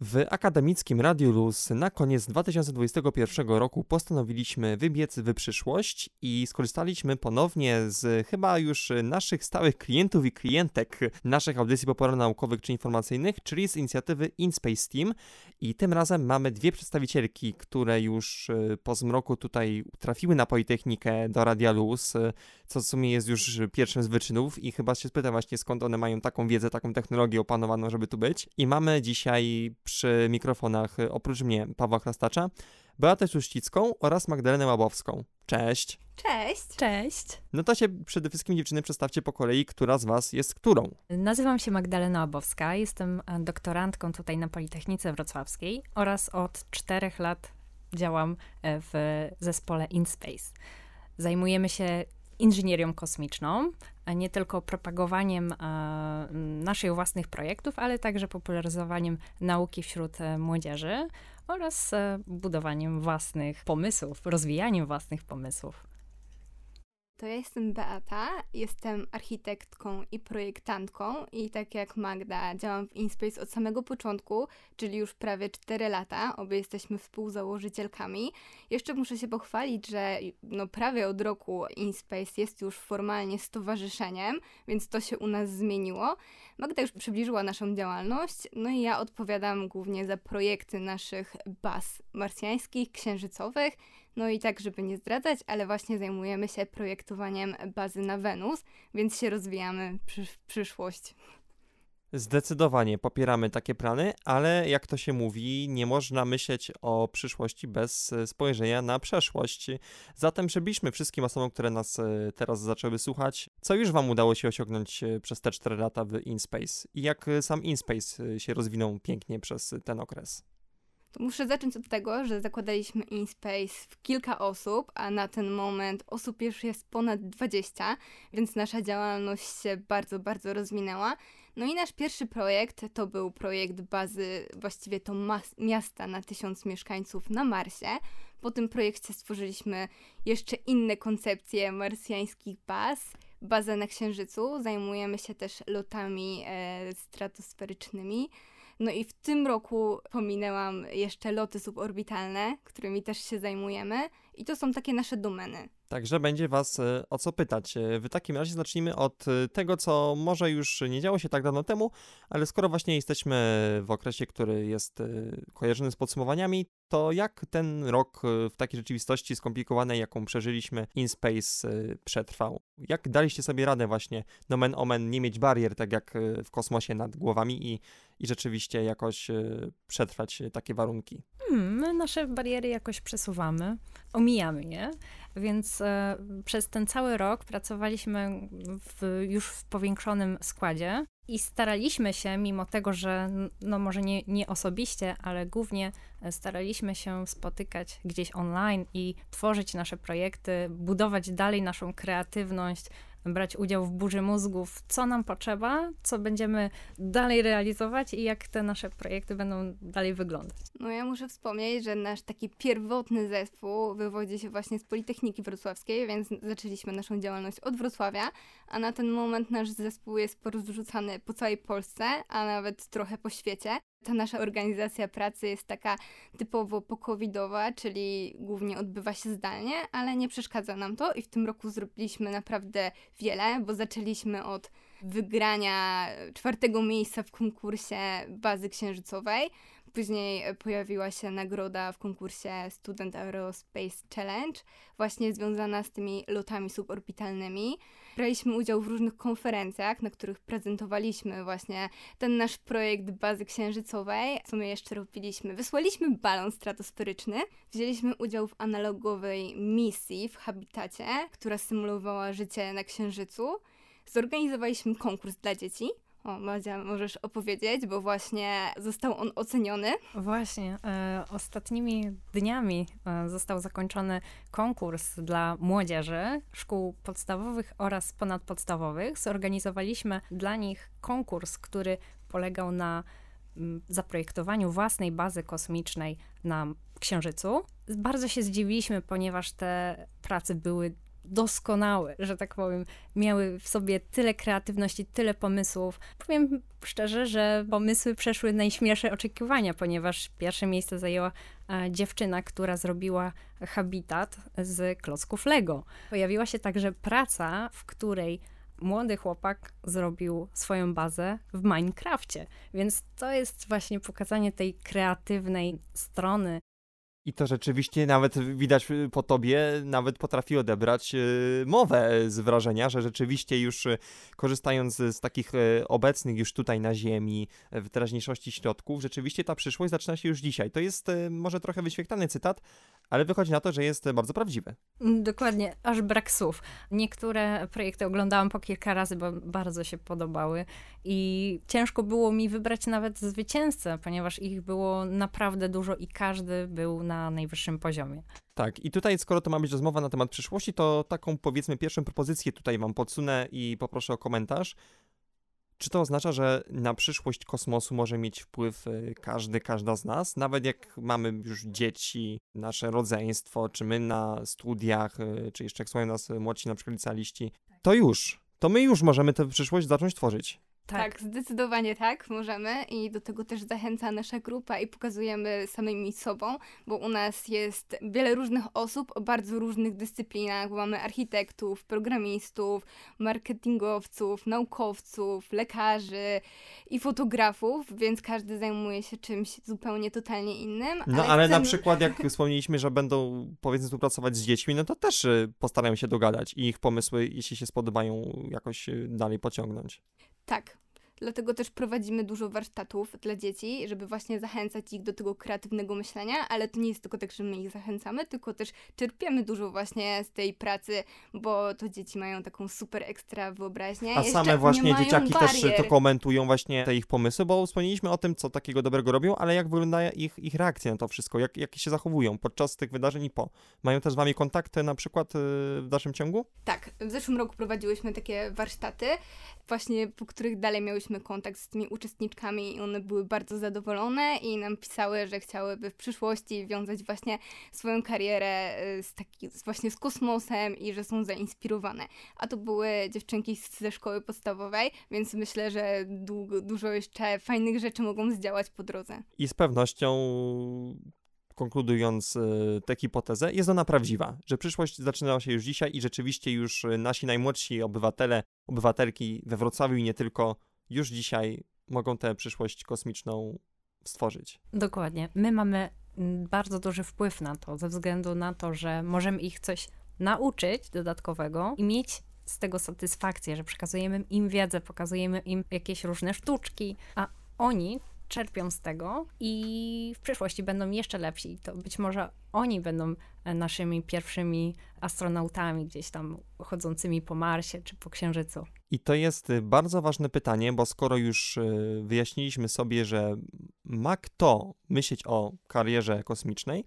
W akademickim Radiu Luz na koniec 2021 roku postanowiliśmy wybiec w przyszłość i skorzystaliśmy ponownie z chyba już naszych stałych klientów i klientek naszych audycji naukowych czy informacyjnych, czyli z inicjatywy InSpace Team. I tym razem mamy dwie przedstawicielki, które już e, po zmroku tutaj trafiły na Politechnikę do Radia Luz, co w sumie jest już pierwszym z wyczynów i chyba się spytam właśnie skąd one mają taką wiedzę, taką technologię opanowaną, żeby tu być. I mamy dzisiaj przy mikrofonach y, oprócz mnie Pawła Chrastacza, Beatę Szuścicką oraz Magdalenę Łabowską. Cześć! Cześć! Cześć! No to się przede wszystkim dziewczyny przedstawcie po kolei, która z was jest którą. Nazywam się Magdalena Łabowska, jestem e, doktorantką tutaj na Politechnice Wrocławskiej oraz od czterech lat działam e, w zespole InSpace. Zajmujemy się inżynierią kosmiczną, nie tylko propagowaniem e, naszych własnych projektów, ale także popularyzowaniem nauki wśród e, młodzieży oraz e, budowaniem własnych pomysłów, rozwijaniem własnych pomysłów. To ja jestem Beata, jestem architektką i projektantką i tak jak Magda działam w InSpace od samego początku, czyli już prawie 4 lata, obie jesteśmy współzałożycielkami. Jeszcze muszę się pochwalić, że no prawie od roku InSpace jest już formalnie stowarzyszeniem, więc to się u nas zmieniło. Magda już przybliżyła naszą działalność, no i ja odpowiadam głównie za projekty naszych baz marsjańskich, księżycowych, no i tak, żeby nie zdradzać, ale właśnie zajmujemy się projektowaniem bazy na Wenus, więc się rozwijamy w przyszłość. Zdecydowanie popieramy takie plany, ale jak to się mówi, nie można myśleć o przyszłości bez spojrzenia na przeszłość. Zatem przybliżmy wszystkim osobom, które nas e, teraz zaczęły słuchać, co już Wam udało się osiągnąć e, przez te 4 lata w InSpace i jak sam InSpace e, się rozwinął pięknie przez ten okres. To muszę zacząć od tego, że zakładaliśmy InSpace w kilka osób, a na ten moment osób już jest ponad 20, więc nasza działalność się bardzo, bardzo rozwinęła. No i nasz pierwszy projekt to był projekt bazy, właściwie to miasta na tysiąc mieszkańców na Marsie. Po tym projekcie stworzyliśmy jeszcze inne koncepcje marsjańskich baz. Bazę na Księżycu, zajmujemy się też lotami e, stratosferycznymi. No i w tym roku pominęłam jeszcze loty suborbitalne, którymi też się zajmujemy i to są takie nasze domeny. Także będzie Was e, o co pytać. E, w takim razie zacznijmy od e, tego, co może już nie działo się tak dawno temu, ale skoro właśnie jesteśmy w okresie, który jest kojarzony z podsumowaniami, to jak ten rok w takiej rzeczywistości skomplikowanej, jaką przeżyliśmy, InSpace przetrwał? Jak daliście sobie radę właśnie, nomen omen, nie mieć barier, tak jak w kosmosie nad głowami i, i rzeczywiście jakoś przetrwać takie warunki? Hmm, my nasze bariery jakoś przesuwamy, omijamy je. Więc e, przez ten cały rok pracowaliśmy w, już w powiększonym składzie i staraliśmy się, mimo tego, że no może nie, nie osobiście, ale głównie e, staraliśmy się spotykać gdzieś online i tworzyć nasze projekty, budować dalej naszą kreatywność, brać udział w burzy mózgów, co nam potrzeba, co będziemy dalej realizować i jak te nasze projekty będą dalej wyglądać. No ja muszę wspomnieć, że nasz taki pierwotny zespół wywodzi się właśnie z Politechniki Wrocławskiej, więc zaczęliśmy naszą działalność od Wrocławia, a na ten moment nasz zespół jest porozrzucany po całej Polsce, a nawet trochę po świecie ta nasza organizacja pracy jest taka typowo pokowidowa, czyli głównie odbywa się zdalnie, ale nie przeszkadza nam to i w tym roku zrobiliśmy naprawdę wiele, bo zaczęliśmy od wygrania czwartego miejsca w konkursie bazy księżycowej. Później pojawiła się nagroda w konkursie Student Aerospace Challenge, właśnie związana z tymi lotami suborbitalnymi. Braliśmy udział w różnych konferencjach, na których prezentowaliśmy właśnie ten nasz projekt bazy księżycowej. Co my jeszcze robiliśmy? Wysłaliśmy balon stratosferyczny, wzięliśmy udział w analogowej misji w habitacie, która symulowała życie na księżycu. Zorganizowaliśmy konkurs dla dzieci, o, Madzia, możesz opowiedzieć, bo właśnie został on oceniony. Właśnie, e, ostatnimi dniami e, został zakończony konkurs dla młodzieży szkół podstawowych oraz ponadpodstawowych. Zorganizowaliśmy dla nich konkurs, który polegał na m, zaprojektowaniu własnej bazy kosmicznej na Księżycu. Bardzo się zdziwiliśmy, ponieważ te prace były doskonałe, że tak powiem. Miały w sobie tyle kreatywności, tyle pomysłów. Powiem szczerze, że pomysły przeszły najśmielsze oczekiwania, ponieważ pierwsze miejsce zajęła e, dziewczyna, która zrobiła habitat z klocków Lego. Pojawiła się także praca, w której młody chłopak zrobił swoją bazę w Minecrafcie. Więc to jest właśnie pokazanie tej kreatywnej strony i to rzeczywiście nawet widać y, po tobie, nawet potrafi odebrać y, mowę z wrażenia, że rzeczywiście już y, korzystając z takich obecnych już tutaj na ziemi, w teraźniejszości środków, rzeczywiście ta przyszłość zaczyna się już dzisiaj. To jest może trochę wyświetlany cytat, ale wychodzi na to, że jest bardzo prawdziwy. Mm, dokładnie, aż brak słów. Niektóre projekty oglądałam po kilka razy, bo bardzo się podobały i ciężko było mi wybrać nawet zwycięzcę, ponieważ ich było naprawdę dużo i każdy był na najwyższym poziomie. Tak, i tutaj skoro to ma być rozmowa na temat przyszłości, to taką powiedzmy pierwszą propozycję tutaj wam podsunę i poproszę o komentarz. Czy to oznacza, że na przyszłość kosmosu może mieć wpływ y, każdy, każda z nas? Nawet jak mamy już dzieci, nasze rodzeństwo, czy my na studiach, y, czy jeszcze jak słuchają nas młodsi na przykład licealiści, to już, to my już możemy tę przyszłość zacząć tworzyć. Tak. tak. zdecydowanie tak, możemy i do tego też zachęca nasza grupa i pokazujemy samymi sobą, bo u nas jest wiele różnych osób o bardzo różnych dyscyplinach, bo mamy architektów, programistów, marketingowców, naukowców, lekarzy i fotografów, więc każdy zajmuje się czymś zupełnie totalnie innym. No ale, ale chcemy... na przykład jak wspomnieliśmy, że będą powiedzmy współpracować z dziećmi, no to też y, postarają się dogadać i ich pomysły, jeśli się spodobają, jakoś y, dalej pociągnąć. Tak. Dlatego też prowadzimy dużo warsztatów dla dzieci, żeby właśnie zachęcać ich do tego kreatywnego myślenia, ale to nie jest tylko tak, że my ich zachęcamy, tylko też czerpiemy dużo właśnie z tej pracy, bo to dzieci mają taką super ekstra wyobraźnię. A Jeszcze same właśnie dzieciaki barier. też to komentują właśnie te ich pomysły, bo wspomnieliśmy o tym, co takiego dobrego robią, ale jak wygląda ich, ich reakcja na to wszystko, jak, jak się zachowują podczas tych wydarzeń i po. Mają też z wami kontakty na przykład y, w dalszym ciągu? Tak, w zeszłym roku prowadziłyśmy takie warsztaty, właśnie po których dalej miałyśmy kontakt z tymi uczestniczkami i one były bardzo zadowolone i nam pisały, że chciałyby w przyszłości wiązać właśnie swoją karierę y, z taki, właśnie z kosmosem i że są zainspirowane. A to były dziewczynki ze szkoły podstawowej, więc myślę, że długo, dużo jeszcze fajnych rzeczy mogą zdziałać po drodze. I z pewnością konkludując y, tę hipotezę, jest ona prawdziwa, że przyszłość zaczynała się już dzisiaj i rzeczywiście już nasi najmłodsi obywatele, obywatelki we Wrocławiu i nie tylko, już dzisiaj mogą tę przyszłość kosmiczną stworzyć. Dokładnie. My mamy mm, bardzo duży wpływ na to, ze względu na to, że możemy ich coś nauczyć dodatkowego i mieć z tego satysfakcję, że przekazujemy im wiedzę, pokazujemy im jakieś różne sztuczki, a oni czerpią z tego i w przyszłości będą jeszcze lepsi. To być może oni będą e, naszymi pierwszymi astronautami gdzieś tam chodzącymi po Marsie czy po Księżycu. I to jest y, bardzo ważne pytanie, bo skoro już y, wyjaśniliśmy sobie, że ma kto myśleć o karierze kosmicznej,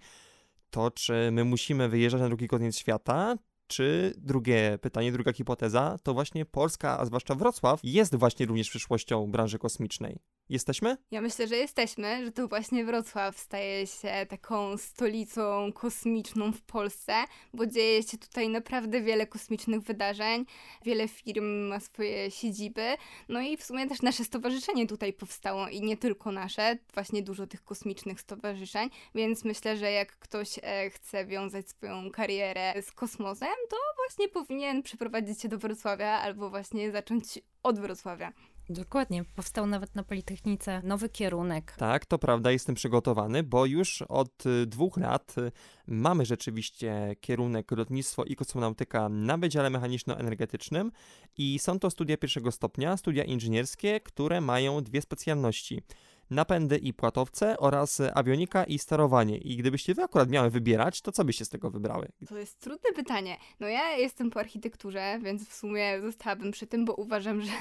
to czy my musimy wyjeżdżać na drugi koniec świata, czy drugie pytanie, druga hipoteza, to właśnie Polska, a zwłaszcza Wrocław, jest właśnie również przyszłością branży kosmicznej. Jesteśmy? Ja myślę, że jesteśmy, że to właśnie Wrocław staje się taką stolicą kosmiczną w Polsce, bo dzieje się tutaj naprawdę wiele kosmicznych wydarzeń, wiele firm ma swoje siedziby, no i w sumie też nasze stowarzyszenie tutaj powstało i nie tylko nasze, właśnie dużo tych kosmicznych stowarzyszeń, więc myślę, że jak ktoś e, chce wiązać swoją karierę z kosmosem, to właśnie powinien przeprowadzić się do Wrocławia albo właśnie zacząć od Wrocławia. Dokładnie. Powstał nawet na Politechnice nowy kierunek. Tak, to prawda, jestem przygotowany, bo już od y, dwóch lat y, mamy rzeczywiście kierunek lotnictwo i kosmonautyka na Wydziale Mechaniczno-Energetycznym i są to studia pierwszego stopnia, studia inżynierskie, które mają dwie specjalności napędy i płatowce oraz awionika i sterowanie. I gdybyście wy akurat miały wybierać, to co byście z tego wybrały? To jest trudne pytanie. No ja jestem po architekturze, więc w sumie zostałabym przy tym, bo uważam, że,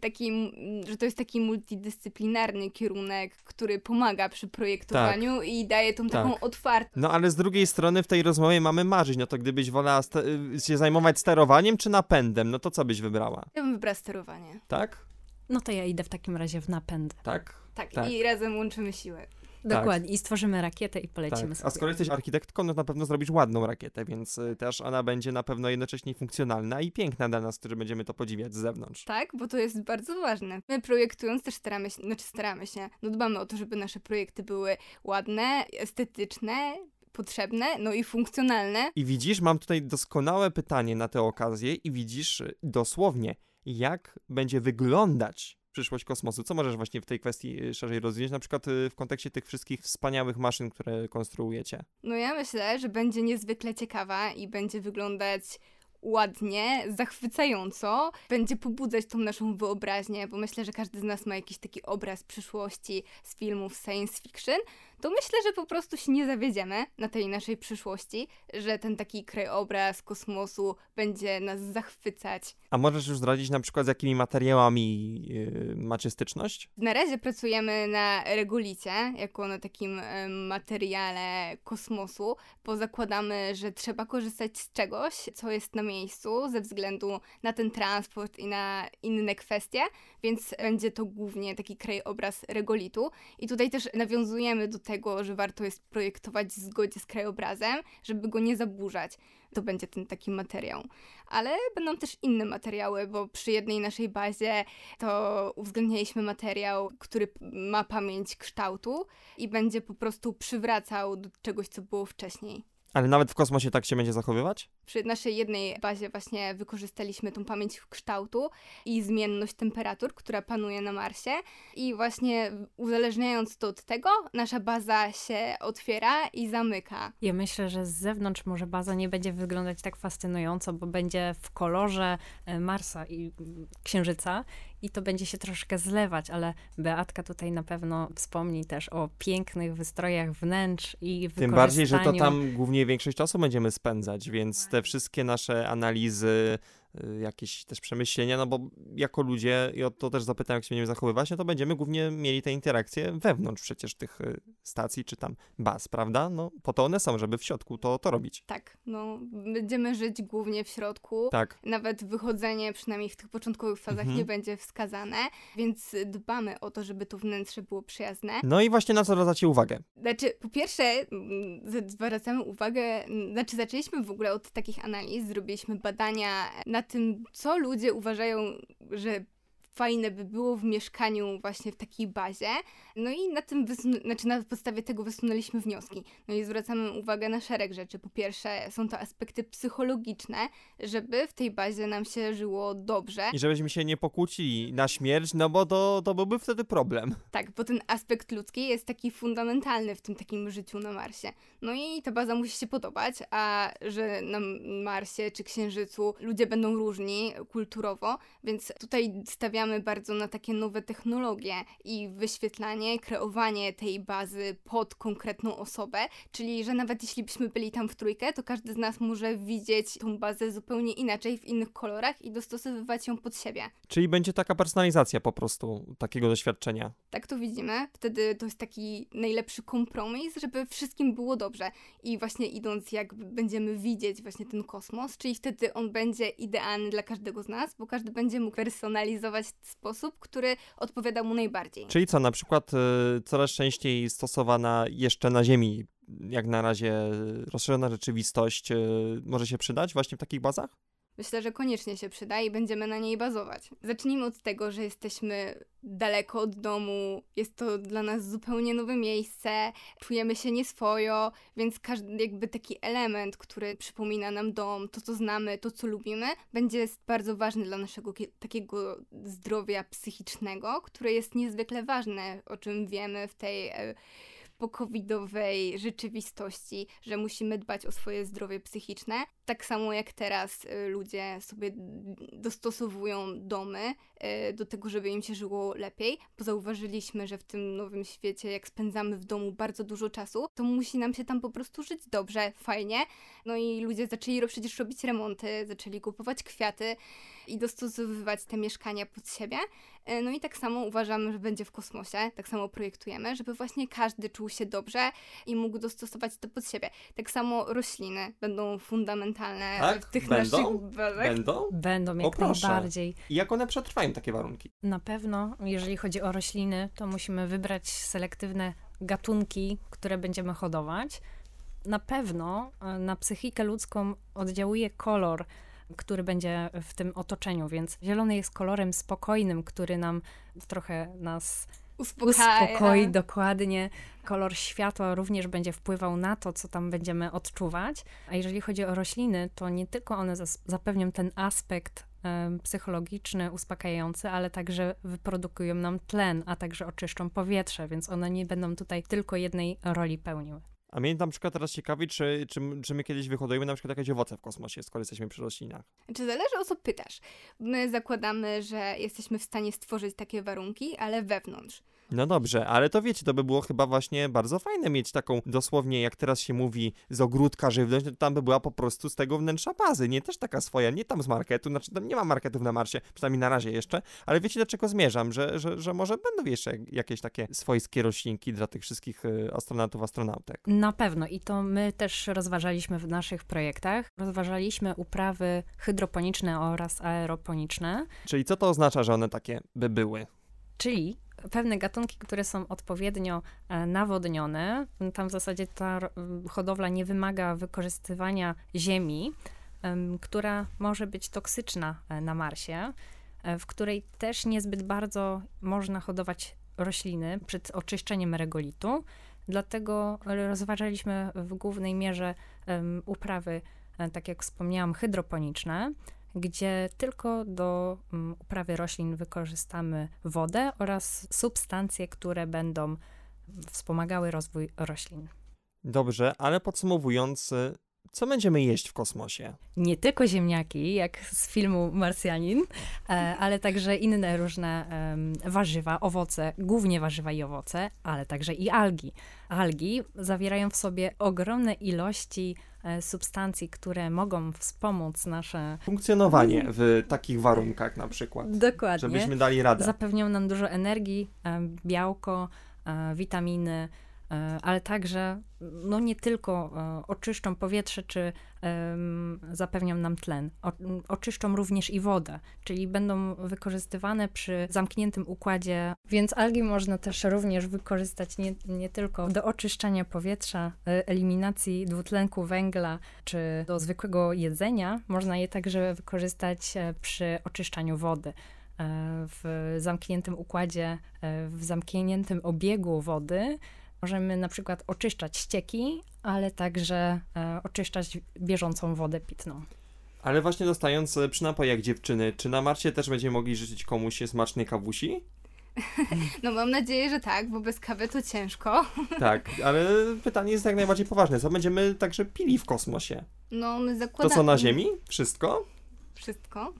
taki, że to jest taki multidyscyplinarny kierunek, który pomaga przy projektowaniu tak. i daje tą taką tak. otwartość. No ale z drugiej strony w tej rozmowie mamy marzyć, no to gdybyś wolała się zajmować sterowaniem czy napędem, no to co byś wybrała? Ja bym wybrała sterowanie. Tak? No to ja idę w takim razie w napęd. Tak? Tak, tak. i razem łączymy siły. Dokładnie. I stworzymy rakietę i polecimy Tak. sobie. A skoro jesteś architektką, no to na pewno zrobisz ładną rakietę, więc y, też ona będzie na pewno jednocześnie funkcjonalna i piękna dla nas, którzy będziemy to podziwiać z zewnątrz. Tak, bo to jest bardzo ważne. My projektując też staramy się, znaczy staramy się, no dbamy o to, żeby nasze projekty były ładne, estetyczne, potrzebne, no i funkcjonalne. I widzisz, mam tutaj doskonałe pytanie na tę okazję i widzisz y, dosłownie, jak będzie wyglądać przyszłość kosmosu. Co możesz właśnie w tej kwestii y, szerzej rozwinąć, na przykład y, w kontekście tych wszystkich wspaniałych maszyn, które konstruujecie? No ja myślę, że będzie niezwykle ciekawa i będzie wyglądać ładnie, zachwycająco, będzie pobudzać tą naszą wyobraźnię, bo myślę, że każdy z nas ma jakiś taki obraz przyszłości z filmów science fiction, to myślę, że po prostu się nie zawiedziemy na tej naszej przyszłości, że ten taki krajobraz kosmosu będzie nas zachwycać. A możesz już zdradzić na przykład z jakimi materiałami yy, macie styczność? Na razie pracujemy na regolicie, jako na takim em, materiale kosmosu, bo zakładamy, że trzeba korzystać z czegoś, co jest na miejscu, ze względu na ten transport i na inne kwestie, więc będzie to głównie taki krajobraz regolitu. I tutaj też nawiązujemy do tego, że warto jest projektować w zgodzie z krajobrazem, żeby go nie zaburzać. To będzie ten taki materiał. Ale będą też inne materiały, bo przy jednej naszej bazie to uwzględniliśmy materiał, który ma pamięć kształtu i będzie po prostu przywracał do czegoś, co było wcześniej. Ale nawet w kosmosie tak się będzie zachowywać? Przy naszej jednej bazie właśnie wykorzystaliśmy tą pamięć kształtu i zmienność temperatur, która panuje na Marsie i właśnie uzależniając to od tego, nasza baza się otwiera i zamyka. Ja myślę, że z zewnątrz może baza nie będzie wyglądać tak fascynująco, bo będzie w kolorze e, Marsa i mm, Księżyca i to będzie się troszkę zlewać, ale Beatka tutaj na pewno wspomni też o pięknych wystrojach wnętrz i Tym bardziej, że to wykorzystaniu- tam głównie większość czasu będziemy spędzać, więc te wszystkie nasze analizy, jakieś też przemyślenia, no bo jako ludzie, i o to też zapytałem, jak się będziemy zachowywać, no to będziemy głównie mieli te interakcje wewnątrz przecież tych y, stacji czy tam baz, prawda? No po to one są, żeby w środku to, to robić. Tak, no będziemy żyć głównie w środku. Tak. Nawet wychodzenie, przynajmniej w tych początkowych fazach, Mhm. nie będzie wskazane, więc dbamy o to, żeby to wnętrze było przyjazne. No i właśnie na co zwracacie uwagę? Znaczy, po pierwsze, mm, zwracamy uwagę, znaczy zaczęliśmy w ogóle od takich analiz, zrobiliśmy badania na tym, co ludzie uważają, że fajne by było w mieszkaniu właśnie w takiej bazie. No i na tym znaczy na podstawie tego wysunęliśmy wnioski. No i zwracamy uwagę na szereg rzeczy. Po pierwsze, są to aspekty psychologiczne, żeby w tej bazie nam się żyło dobrze. I żebyśmy się nie pokłócili na śmierć, no bo to, to byłby wtedy problem. Tak, bo ten aspekt ludzki jest taki fundamentalny w tym takim życiu na Marsie. No i ta baza musi się podobać, a że na Marsie czy Księżycu ludzie będą różni kulturowo, więc tutaj stawiamy bardzo na takie nowe technologie i wyświetlanie, kreowanie tej bazy pod konkretną osobę, czyli że nawet jeśli byśmy byli tam w trójkę, to każdy z nas może widzieć tą bazę zupełnie inaczej, w innych kolorach i dostosowywać ją pod siebie. Czyli będzie taka personalizacja po prostu takiego doświadczenia. Tak to widzimy. Wtedy to jest taki najlepszy kompromis, żeby wszystkim było dobrze. I właśnie idąc, jak będziemy widzieć właśnie ten kosmos, czyli wtedy on będzie idealny dla każdego z nas, bo każdy będzie mógł personalizować sposób, który odpowiada mu najbardziej. Czyli co, na przykład y, coraz częściej stosowana jeszcze na Ziemi, jak na razie rozszerzona rzeczywistość, y, może się przydać właśnie w takich bazach? Myślę, że koniecznie się przyda i będziemy na niej bazować. Zacznijmy od tego, że jesteśmy daleko od domu, jest to dla nas zupełnie nowe miejsce, czujemy się nieswojo, więc każdy jakby taki element, który przypomina nam dom, to co znamy, to co lubimy, będzie bardzo ważny dla naszego kie- takiego zdrowia psychicznego, które jest niezwykle ważne, o czym wiemy w tej e, pokowidowej rzeczywistości, że musimy dbać o swoje zdrowie psychiczne. Tak samo jak teraz y, ludzie sobie dostosowują domy y, do tego, żeby im się żyło lepiej, bo zauważyliśmy, że w tym nowym świecie, jak spędzamy w domu bardzo dużo czasu, to musi nam się tam po prostu żyć dobrze, fajnie. No i ludzie zaczęli przecież robić remonty, zaczęli kupować kwiaty i dostosowywać te mieszkania pod siebie. Y, No i tak samo uważamy, że będzie w kosmosie, tak samo projektujemy, żeby właśnie każdy czuł się dobrze i mógł dostosować to pod siebie. Tak samo rośliny będą fundamentalne Tak? w tych Będą? naszych. Będą? Będą O, jak proszę. najbardziej. I jak one przetrwają takie warunki? Na pewno, jeżeli chodzi o rośliny, to musimy wybrać selektywne gatunki, które będziemy hodować. Na pewno e, na psychikę ludzką oddziałuje kolor, który będzie w tym otoczeniu, więc zielony jest kolorem spokojnym, który nam trochę nas Uspokaja. uspokoi dokładnie. Kolor światła również będzie wpływał na to, co tam będziemy odczuwać. A jeżeli chodzi o rośliny, to nie tylko one zapewnią ten aspekt psychologiczny, uspokajający, ale także wyprodukują nam tlen, a także oczyszczą powietrze, więc one nie będą tutaj tylko jednej roli pełniły. A mnie na przykład teraz ciekawi, czy, czy, czy my kiedyś wyhodujemy na przykład jakieś owoce w kosmosie, skoro jesteśmy przy roślinach. Czy zależy o co pytasz? My zakładamy, że jesteśmy w stanie stworzyć takie warunki, ale wewnątrz. No dobrze, ale to wiecie, to by było chyba właśnie bardzo fajne mieć taką dosłownie, jak teraz się mówi, z ogródka żywność, no to tam by była po prostu z tego wnętrza bazy, nie też taka swoja, nie tam z marketu, znaczy tam nie ma marketów na Marsie, przynajmniej na razie jeszcze, ale wiecie do czego zmierzam, że, że, że może będą jeszcze jakieś takie swojskie roślinki dla tych wszystkich y, astronautów, astronautek. Na pewno i to my też rozważaliśmy w naszych projektach. Rozważaliśmy uprawy hydroponiczne oraz aeroponiczne, Czyli co to oznacza, że one takie by były? czyli pewne gatunki, które są odpowiednio e, nawodnione. Tam w zasadzie ta hodowla nie wymaga wykorzystywania ziemi, em, która może być toksyczna e, na Marsie, e, w której też niezbyt bardzo można hodować rośliny przed oczyszczeniem regolitu. Dlatego rozważaliśmy w głównej mierze uprawy, tak jak wspomniałam, hydroponiczne, gdzie tylko do mm, uprawy roślin wykorzystamy wodę oraz substancje, które będą wspomagały rozwój roślin. Dobrze, ale podsumowując, y, co będziemy jeść w kosmosie? Nie tylko ziemniaki, jak z filmu Marsjanin, e, ale także inne różne warzywa, owoce, głównie warzywa i owoce, ale także i algi. Algi zawierają w sobie ogromne ilości substancji, które mogą wspomóc nasze. Funkcjonowanie w takich warunkach na przykład, Dokładnie. żebyśmy dali radę. Zapewnią nam dużo energii, e, białko, e, witaminy, e, ale także no nie tylko e, oczyszczą powietrze, czy zapewnią nam tlen. Oczyszczą również i wodę, czyli będą wykorzystywane przy zamkniętym układzie, więc algi można też również wykorzystać nie, nie tylko do oczyszczania powietrza, e, eliminacji dwutlenku węgla, czy do zwykłego jedzenia. Można je także wykorzystać e, przy oczyszczaniu wody e, w zamkniętym układzie, e, w zamkniętym obiegu wody możemy na przykład oczyszczać ścieki, ale także e, oczyszczać bieżącą wodę pitną. Ale właśnie dostając e, przy napojach dziewczyny, czy na Marsie też będziemy mogli życzyć komuś smacznej kawusi? No mam nadzieję, że tak, bo bez kawy to ciężko. Tak, ale pytanie jest jak najbardziej poważne. Co będziemy także pili w kosmosie? No my To zakładamy... co na Ziemi? Wszystko? Wszystko.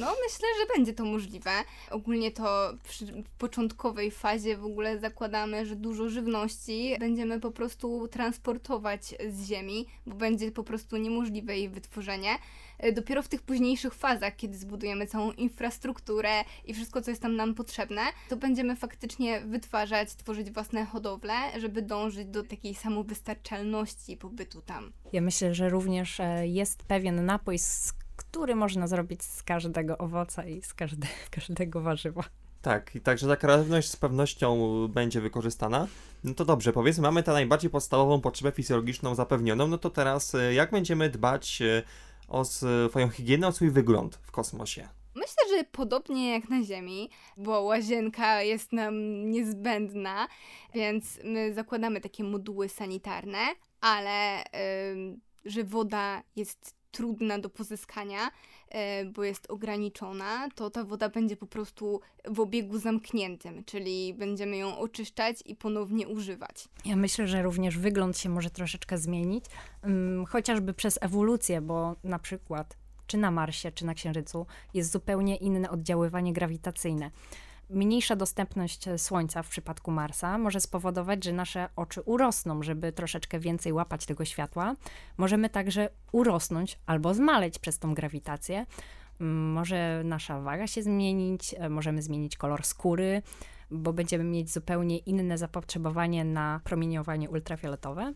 No, myślę, że będzie to możliwe. Ogólnie to przy, początkowej fazie w ogóle zakładamy, że dużo żywności będziemy po prostu transportować z Ziemi, bo będzie po prostu niemożliwe jej wytworzenie. E, Dopiero w tych późniejszych fazach, kiedy zbudujemy całą infrastrukturę i wszystko, co jest tam nam potrzebne, to będziemy faktycznie wytwarzać, tworzyć własne hodowle, żeby dążyć do takiej samowystarczalności pobytu tam. Ja myślę, że również e, jest pewien napój, z- który można zrobić z każdego owoca i z każde, każdego warzywa. Tak, i także ta kreatywność z pewnością będzie wykorzystana. No to dobrze, powiedzmy, mamy tę najbardziej podstawową potrzebę fizjologiczną zapewnioną, no to teraz e, jak będziemy dbać e, o swoją higienę, o swój wygląd w kosmosie? Myślę, że podobnie jak na Ziemi, bo łazienka jest nam niezbędna, więc my zakładamy takie moduły sanitarne, ale ym, że woda jest trudna do pozyskania, y, bo jest ograniczona, to ta woda będzie po prostu w obiegu zamkniętym, czyli będziemy ją oczyszczać i ponownie używać. Ja myślę, że również wygląd się może troszeczkę zmienić, ym, chociażby przez ewolucję, bo na przykład czy na Marsie, czy na Księżycu jest zupełnie inne oddziaływanie grawitacyjne. Mniejsza dostępność e, Słońca w przypadku Marsa może spowodować, że nasze oczy urosną, żeby troszeczkę więcej łapać tego światła. Możemy także urosnąć albo zmaleć przez tą grawitację. Mm, Może nasza waga się zmienić, e, możemy zmienić kolor skóry, bo będziemy mieć zupełnie inne zapotrzebowanie na promieniowanie ultrafioletowe,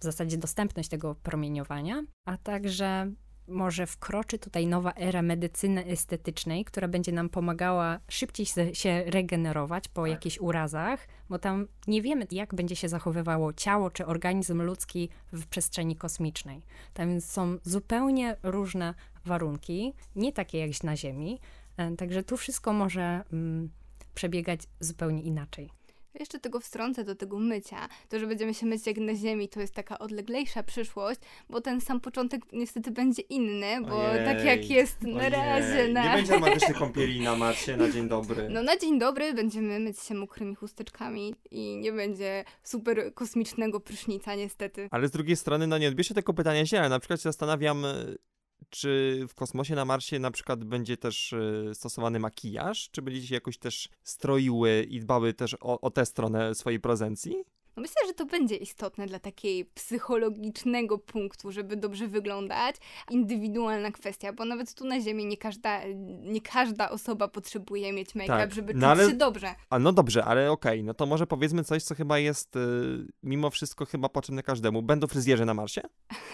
w zasadzie dostępność tego promieniowania, a także może wkroczy tutaj nowa era medycyny estetycznej, która będzie nam pomagała szybciej się regenerować po tak. jakichś urazach, bo tam nie wiemy, jak będzie się zachowywało ciało czy organizm ludzki w przestrzeni kosmicznej. Tam są zupełnie różne warunki, nie takie jak na Ziemi, e, także tu wszystko może mm, przebiegać zupełnie inaczej. Jeszcze tego wstrącę do tego mycia. To, że będziemy się myć jak na ziemi, to jest taka odleglejsza przyszłość, bo ten sam początek niestety będzie inny, bo ojej, tak jak jest na razie na... Nie będzie romantycznej kąpieli na Marsie na dzień dobry. No na dzień dobry będziemy myć się mokrymi chusteczkami i nie będzie super kosmicznego prysznica niestety. Ale z drugiej strony, no nie odbierzcie tego pytania źle. Na przykład się zastanawiam, czy w kosmosie na Marsie na przykład będzie też e, stosowany makijaż? Czy będziecie jakoś też stroiły i dbały też o, o tę stronę swojej prezencji? No myślę, że to będzie istotne dla takiej psychologicznego punktu, żeby dobrze wyglądać. Indywidualna kwestia, bo nawet tu na Ziemi nie każda, nie każda osoba potrzebuje mieć make-up, tak, żeby no czuć ale, się dobrze. A no dobrze, ale okej, okay, no to może powiedzmy coś, co chyba jest y, mimo wszystko chyba potrzebne każdemu. Będą fryzjerzy na Marsie?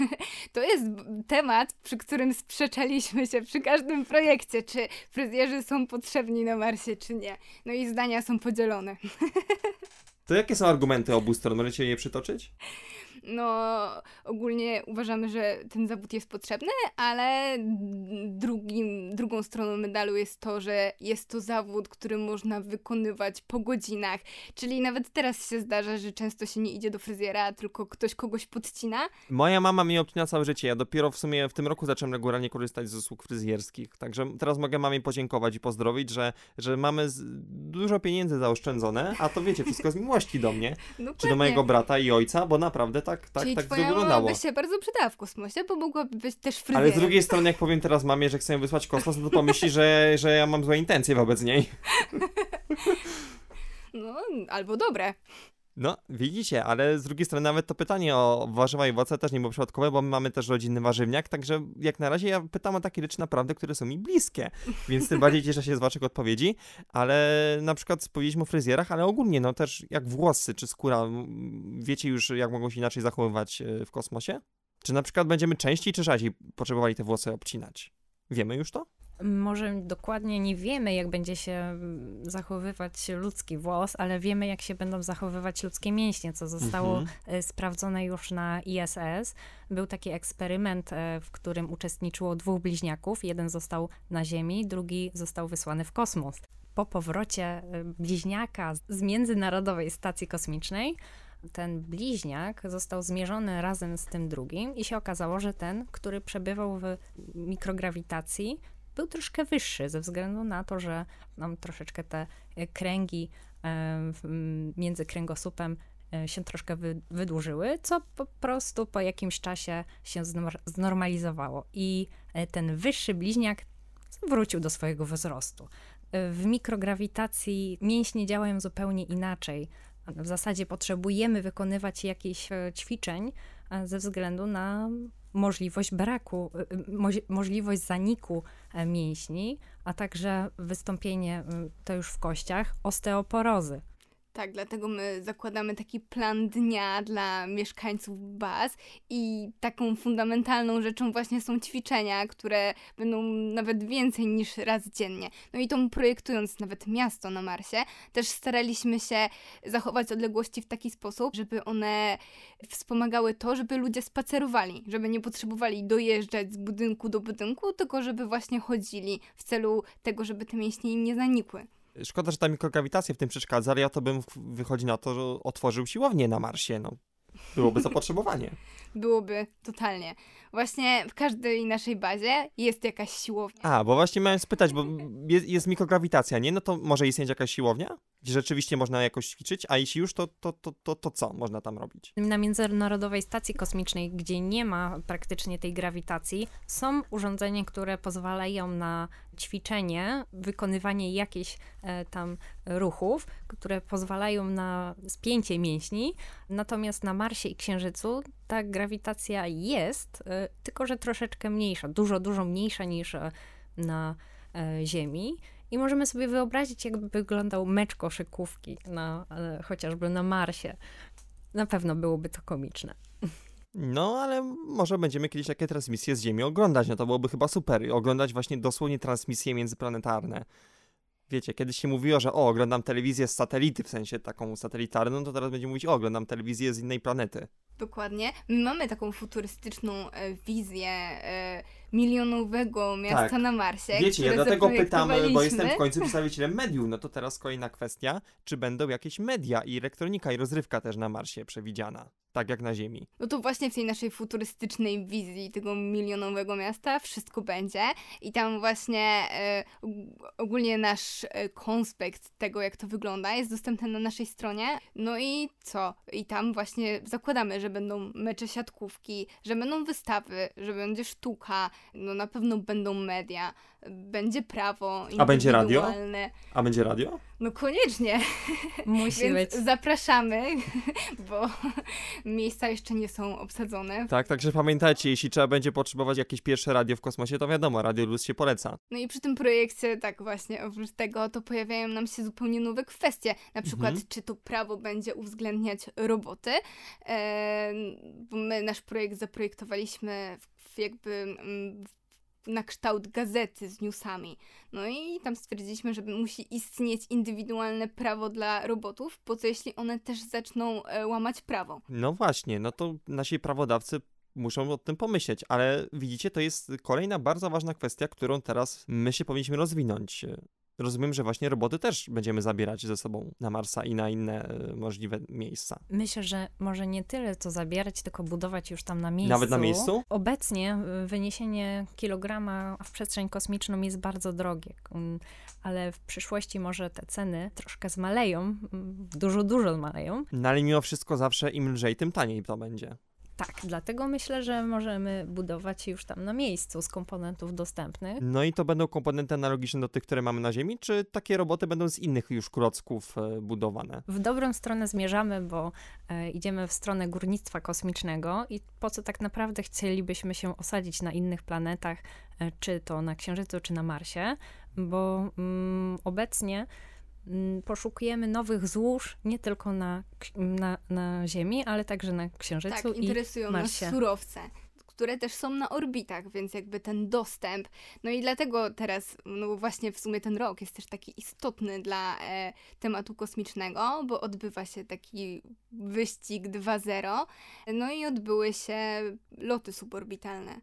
to jest temat, przy którym sprzeczaliśmy się przy każdym projekcie, czy fryzjerzy są potrzebni na Marsie, czy nie. No i zdania są podzielone. To jakie są argumenty obu stron? Możecie je przytoczyć? No ogólnie uważamy, że ten zawód jest potrzebny, ale drugim, drugą stroną medalu jest to, że jest to zawód, który można wykonywać po godzinach. Czyli nawet teraz się zdarza, że często się nie idzie do fryzjera, tylko ktoś kogoś podcina. Moja mama mnie obcina całe życie. Ja dopiero w sumie w tym roku zacząłem regularnie korzystać z usług fryzjerskich. Także teraz mogę mamie podziękować i pozdrowić, że, że mamy dużo pieniędzy zaoszczędzone, a to wiecie, wszystko z miłości do mnie, no czy do mojego brata i ojca, bo naprawdę tak, tak, Czyli tak twoja wyglądało. by się bardzo przydała w kosmosie, bo mogłaby być też fryzjerem. Ale z drugiej strony, jak powiem teraz mamie, że chcę ją wysłać kosmos, no to pomyśli, że, że ja mam złe intencje wobec niej. No, albo dobre. No, widzicie, ale z drugiej strony nawet to pytanie o warzywa i owoce też nie było przypadkowe, bo my mamy też rodzinny warzywniak, także jak na razie ja pytam o takie rzeczy naprawdę, które są mi bliskie, więc tym bardziej cieszę się z waszych odpowiedzi, ale na przykład powiedzieliśmy o fryzjerach, ale ogólnie no też jak włosy czy skóra, wiecie już jak mogą się inaczej zachowywać e, w kosmosie? Czy na przykład będziemy częściej czy rzadziej potrzebowali te włosy obcinać? Wiemy już to? Może dokładnie nie wiemy, jak będzie się mm, zachowywać ludzki włos, ale wiemy, jak się będą zachowywać ludzkie mięśnie, co zostało mhm. E, sprawdzone już na ISS. Był taki eksperyment, e, w którym uczestniczyło dwóch bliźniaków. Jeden został na Ziemi, drugi został wysłany w kosmos. Po powrocie e, bliźniaka z Międzynarodowej Stacji Kosmicznej, ten bliźniak został zmierzony razem z tym drugim i się okazało, że ten, który przebywał w mikrograwitacji, był troszkę wyższy ze względu na to, że nam troszeczkę te e, kręgi e, między kręgosłupem e, się troszkę wydłużyły, co po prostu po jakimś czasie się znormalizowało i ten wyższy bliźniak wrócił do swojego wzrostu. W mikrograwitacji mięśnie działają zupełnie inaczej. W zasadzie potrzebujemy wykonywać jakieś ćwiczeń ze względu na możliwość braku, y, możliwość zaniku e, mięśni, a także wystąpienie to już w kościach osteoporozy. Tak, dlatego my zakładamy taki plan dnia dla mieszkańców baz i taką fundamentalną rzeczą właśnie są ćwiczenia, które będą nawet więcej niż raz dziennie. No i to projektując nawet miasto na Marsie, też staraliśmy się zachować odległości w taki sposób, żeby one wspomagały to, żeby ludzie spacerowali, żeby nie potrzebowali dojeżdżać z budynku do budynku, tylko żeby właśnie chodzili w celu tego, żeby te mięśnie nie zanikły. Szkoda, że ta mikrograwitacja w tym przeszkadza, ale ja to bym wychodzi na to, że otworzył siłownię na Marsie. No, byłoby zapotrzebowanie. Byłoby totalnie. Właśnie w każdej naszej bazie jest jakaś siłownia. A, bo właśnie miałem spytać, bo jest, jest mikrograwitacja, nie? No to może istnieć jakaś siłownia? Gdzie rzeczywiście można jakoś ćwiczyć, a jeśli już, to, to, to, to, to co można tam robić? Na Międzynarodowej Stacji Kosmicznej, gdzie nie ma praktycznie tej grawitacji, są urządzenia, które pozwalają na ćwiczenie, wykonywanie jakichś e, tam ruchów, które pozwalają na spięcie mięśni. Natomiast na Marsie i Księżycu ta grawitacja jest, e, tylko że troszeczkę mniejsza, dużo, dużo mniejsza niż e, na e, Ziemi. I możemy sobie wyobrazić, jakby wyglądał mecz koszykówki na, chociażby na Marsie. Na pewno byłoby to komiczne. No, ale może będziemy kiedyś takie transmisje z Ziemi oglądać, no to byłoby chyba super. Oglądać właśnie dosłownie transmisje międzyplanetarne. Wiecie, kiedyś się mówiło, że o, oglądam telewizję z satelity, w sensie taką satelitarną, to teraz będziemy mówić, o, oglądam telewizję z innej planety. Dokładnie. My mamy taką futurystyczną e, wizję e, milionowego miasta Tak. na Marsie. Wiecie, ja dlatego pytam, bo zaprojektowaliśmy. jestem w końcu przedstawicielem mediów, no to teraz kolejna kwestia, czy będą jakieś media i elektronika i rozrywka też na Marsie przewidziana, tak jak na Ziemi. No to właśnie w tej naszej futurystycznej wizji tego milionowego miasta wszystko będzie i tam właśnie og- ogólnie nasz e, konspekt tego, jak to wygląda, jest dostępny na naszej stronie. No i co? I tam właśnie zakładamy, że będą mecze siatkówki, że będą wystawy, że będzie sztuka, no na pewno będą media, będzie prawo A będzie radio? A będzie radio? No koniecznie, Musi więc być. zapraszamy, bo miejsca jeszcze nie są obsadzone. Tak, także pamiętajcie, jeśli trzeba będzie potrzebować jakieś pierwsze radio w kosmosie, to wiadomo, Radio Luz się poleca. No i przy tym projekcie, tak właśnie, oprócz tego, to pojawiają nam się zupełnie nowe kwestie. Na przykład, Mhm. czy to prawo będzie uwzględniać roboty. E, bo my nasz projekt zaprojektowaliśmy w, w jakby mm, w- na kształt gazety z newsami. No i tam stwierdziliśmy, że musi istnieć indywidualne prawo dla robotów, bo co jeśli one też zaczną e, łamać prawo? No właśnie, no to nasi prawodawcy muszą o tym pomyśleć, ale widzicie, to jest kolejna bardzo ważna kwestia, którą teraz my się powinniśmy rozwinąć. Rozumiem, że właśnie roboty też będziemy zabierać ze sobą na Marsa i na inne e, możliwe miejsca. Myślę, że może nie tyle co zabierać, tylko budować już tam na miejscu. Nawet na miejscu? Obecnie y, wyniesienie kilograma w przestrzeń kosmiczną jest bardzo drogie, mm, ale w przyszłości może te ceny troszkę zmaleją, mm, dużo, dużo zmaleją. No ale mimo wszystko zawsze im lżej, tym taniej to będzie. Tak, dlatego myślę, że możemy budować już tam na miejscu z komponentów dostępnych. No i to będą komponenty analogiczne do tych, które mamy na Ziemi, czy takie roboty będą z innych już klocków e, budowane? W dobrą stronę zmierzamy, bo e, idziemy w stronę górnictwa kosmicznego i po co tak naprawdę chcielibyśmy się osadzić na innych planetach, e, czy to na Księżycu, czy na Marsie, bo mm, obecnie poszukujemy nowych złóż nie tylko na, na, na Ziemi, ale także na Księżycu Tak, i interesują nas Marsie. surowce, które też są na orbitach, więc jakby ten dostęp. No i dlatego teraz, no właśnie w sumie ten rok jest też taki istotny dla e, tematu kosmicznego, bo odbywa się taki wyścig 2.0, no i odbyły się loty suborbitalne.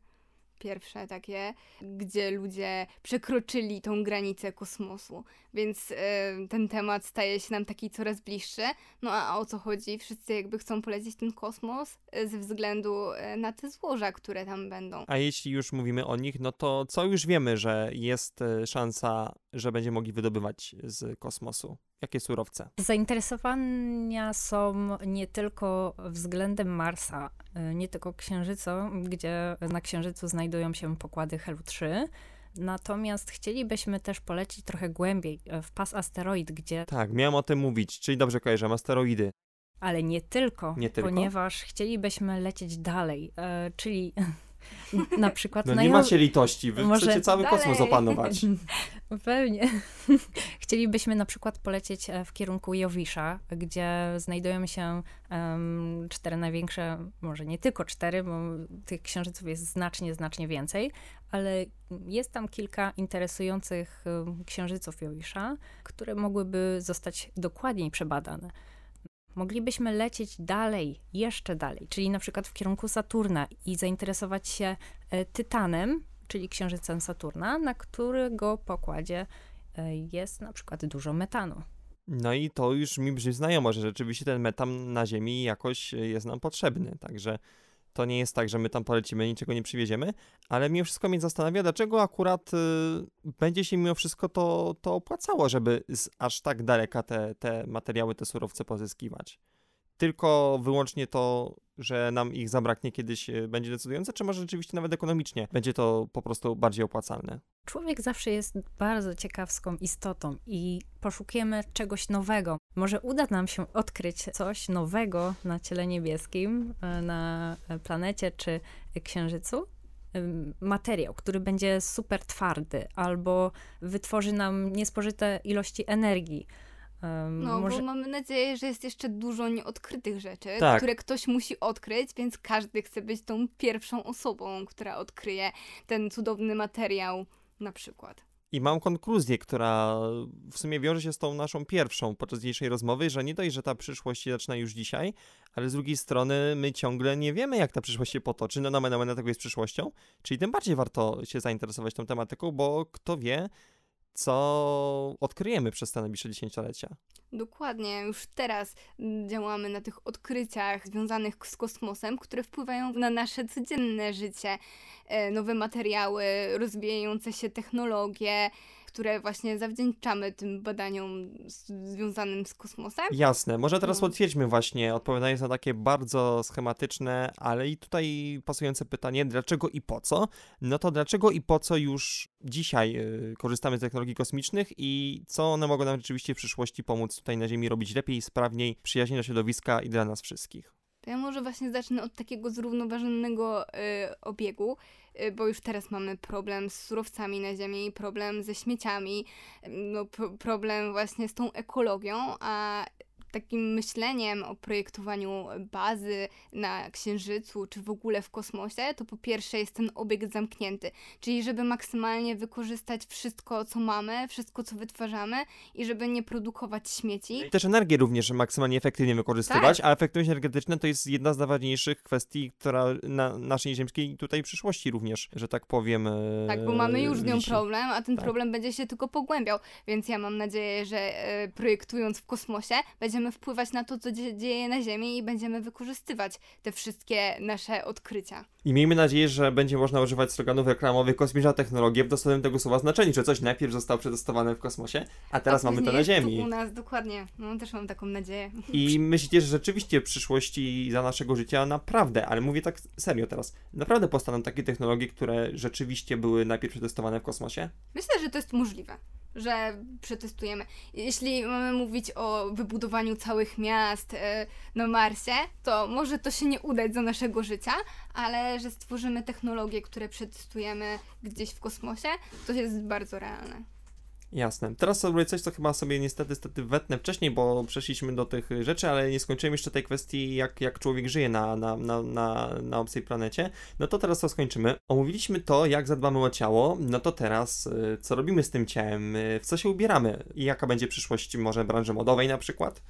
Pierwsze takie, gdzie ludzie przekroczyli tą granicę kosmosu, więc e, ten temat staje się nam taki coraz bliższy. No a o co chodzi? Wszyscy jakby chcą polecieć ten kosmos e, ze względu e, na te złoża, które tam będą. A jeśli już mówimy o nich, no to co już wiemy, że jest e, szansa, że będziemy mogli wydobywać z kosmosu? Jakie surowce? Zainteresowania są nie tylko względem Marsa, y, nie tylko Księżyca, gdzie na Księżycu znajdują się pokłady Helu-3, natomiast chcielibyśmy też polecić trochę głębiej y, w pas asteroid, gdzie, Tak, miałem o tym mówić, czyli dobrze kojarzę, asteroidy. ale nie tylko, Nie tylko? ponieważ chcielibyśmy lecieć dalej, y, czyli na przykład No nie Jo- macie litości, wy Może chcecie cały dalej. kosmos opanować. Pewnie. Chcielibyśmy na przykład polecieć e, w kierunku Jowisza, gdzie znajdują się em, cztery największe, może nie tylko cztery, bo tych księżyców jest znacznie, znacznie więcej, ale jest tam kilka interesujących księżyców Jowisza, które mogłyby zostać dokładniej przebadane. Moglibyśmy lecieć dalej, jeszcze dalej, czyli na przykład w kierunku Saturna i zainteresować się e, Tytanem, czyli księżycem Saturna, na którego pokładzie e, jest na przykład dużo metanu. No i to już mi brzmi znajomo, że rzeczywiście ten metan na Ziemi jakoś e, jest nam potrzebny, także to nie jest tak, że my tam polecimy, niczego nie przywieziemy, ale mimo wszystko mnie zastanawia, dlaczego akurat y, będzie się mimo wszystko to, to opłacało, żeby z aż tak daleka te, te materiały, te surowce pozyskiwać. Tylko wyłącznie to, że nam ich zabraknie kiedyś y, będzie decydujące, czy może rzeczywiście nawet ekonomicznie będzie to po prostu bardziej opłacalne? Człowiek zawsze jest bardzo ciekawską istotą i poszukujemy czegoś nowego. Może uda nam się odkryć coś nowego na ciele niebieskim, e, na planecie czy księżycu. Materiał, który będzie super twardy albo wytworzy nam niespożyte ilości energii. No, może... bo mamy nadzieję, że jest jeszcze dużo nieodkrytych rzeczy, Tak. które ktoś musi odkryć, więc każdy chce być tą pierwszą osobą, która odkryje ten cudowny materiał na przykład. I mam konkluzję, która w sumie wiąże się z tą naszą pierwszą podczas dzisiejszej rozmowy, że nie dość, że ta przyszłość się zaczyna już dzisiaj, ale z drugiej strony my ciągle nie wiemy, jak ta przyszłość się potoczy. No, nomen omen tego jest przyszłością, czyli tym bardziej warto się zainteresować tą tematyką, bo kto wie, co odkryjemy przez te najbliższe dziesięciolecia. Dokładnie, już teraz działamy na tych odkryciach związanych z kosmosem, które wpływają na nasze codzienne życie. E, Nowe materiały, rozwijające się technologie, które właśnie zawdzięczamy tym badaniom związanym z kosmosem. Jasne, może teraz No. potwierdźmy właśnie, odpowiadając na takie bardzo schematyczne, ale i tutaj pasujące pytanie, dlaczego i po co? No to dlaczego i po co już dzisiaj y, korzystamy z technologii kosmicznych i co one mogą nam rzeczywiście w przyszłości pomóc tutaj na Ziemi robić lepiej, sprawniej, przyjaźniej dla środowiska i dla nas wszystkich? To ja może właśnie zacznę od takiego zrównoważonego y, obiegu, bo już teraz mamy problem z surowcami na Ziemi, problem ze śmieciami, y, no, pro, problem właśnie z tą ekologią, a takim myśleniem o projektowaniu bazy na Księżycu czy w ogóle w kosmosie, to po pierwsze jest ten obiekt zamknięty, czyli żeby maksymalnie wykorzystać wszystko, co mamy, wszystko, co wytwarzamy i żeby nie produkować śmieci. I też energię również maksymalnie efektywnie wykorzystywać, a efektywność energetyczna to jest jedna z najważniejszych kwestii, która na naszej ziemskiej tutaj przyszłości również, że tak powiem. e, Tak, bo mamy już z nią problem, a ten Tak. problem będzie się tylko pogłębiał. Więc ja mam nadzieję, że e, projektując w kosmosie, będziemy wpływać na to, co dzie- dzieje na Ziemi i będziemy wykorzystywać te wszystkie nasze odkrycia. I miejmy nadzieję, że będzie można używać sloganów reklamowych kosmiczna technologia w dosłownym tego słowa znaczeniu, że coś najpierw zostało przetestowane w kosmosie, a teraz a mamy to na Ziemi. Tu u nas, dokładnie. No, też mam taką nadzieję. I myślicie, że rzeczywiście w przyszłości za naszego życia naprawdę, ale mówię tak serio teraz, naprawdę powstaną takie technologie, które rzeczywiście były najpierw przetestowane w kosmosie? Myślę, że to jest możliwe, że przetestujemy. Jeśli mamy mówić o wybudowaniu całych miast e, na Marsie, to może to się nie udać za naszego życia, ale że stworzymy technologie, które przetestujemy gdzieś w kosmosie, to jest bardzo realne. Jasne. Teraz sobie coś, co chyba sobie niestety, niestety wetnę wcześniej, bo przeszliśmy do tych rzeczy, ale nie skończyłem jeszcze tej kwestii, jak, jak człowiek żyje na, na, na, na, na obcej planecie. No to teraz to skończymy. Omówiliśmy to, jak zadbamy o ciało, no to teraz y, co robimy z tym ciałem, y, w co się ubieramy i jaka będzie przyszłość może branży modowej na przykład?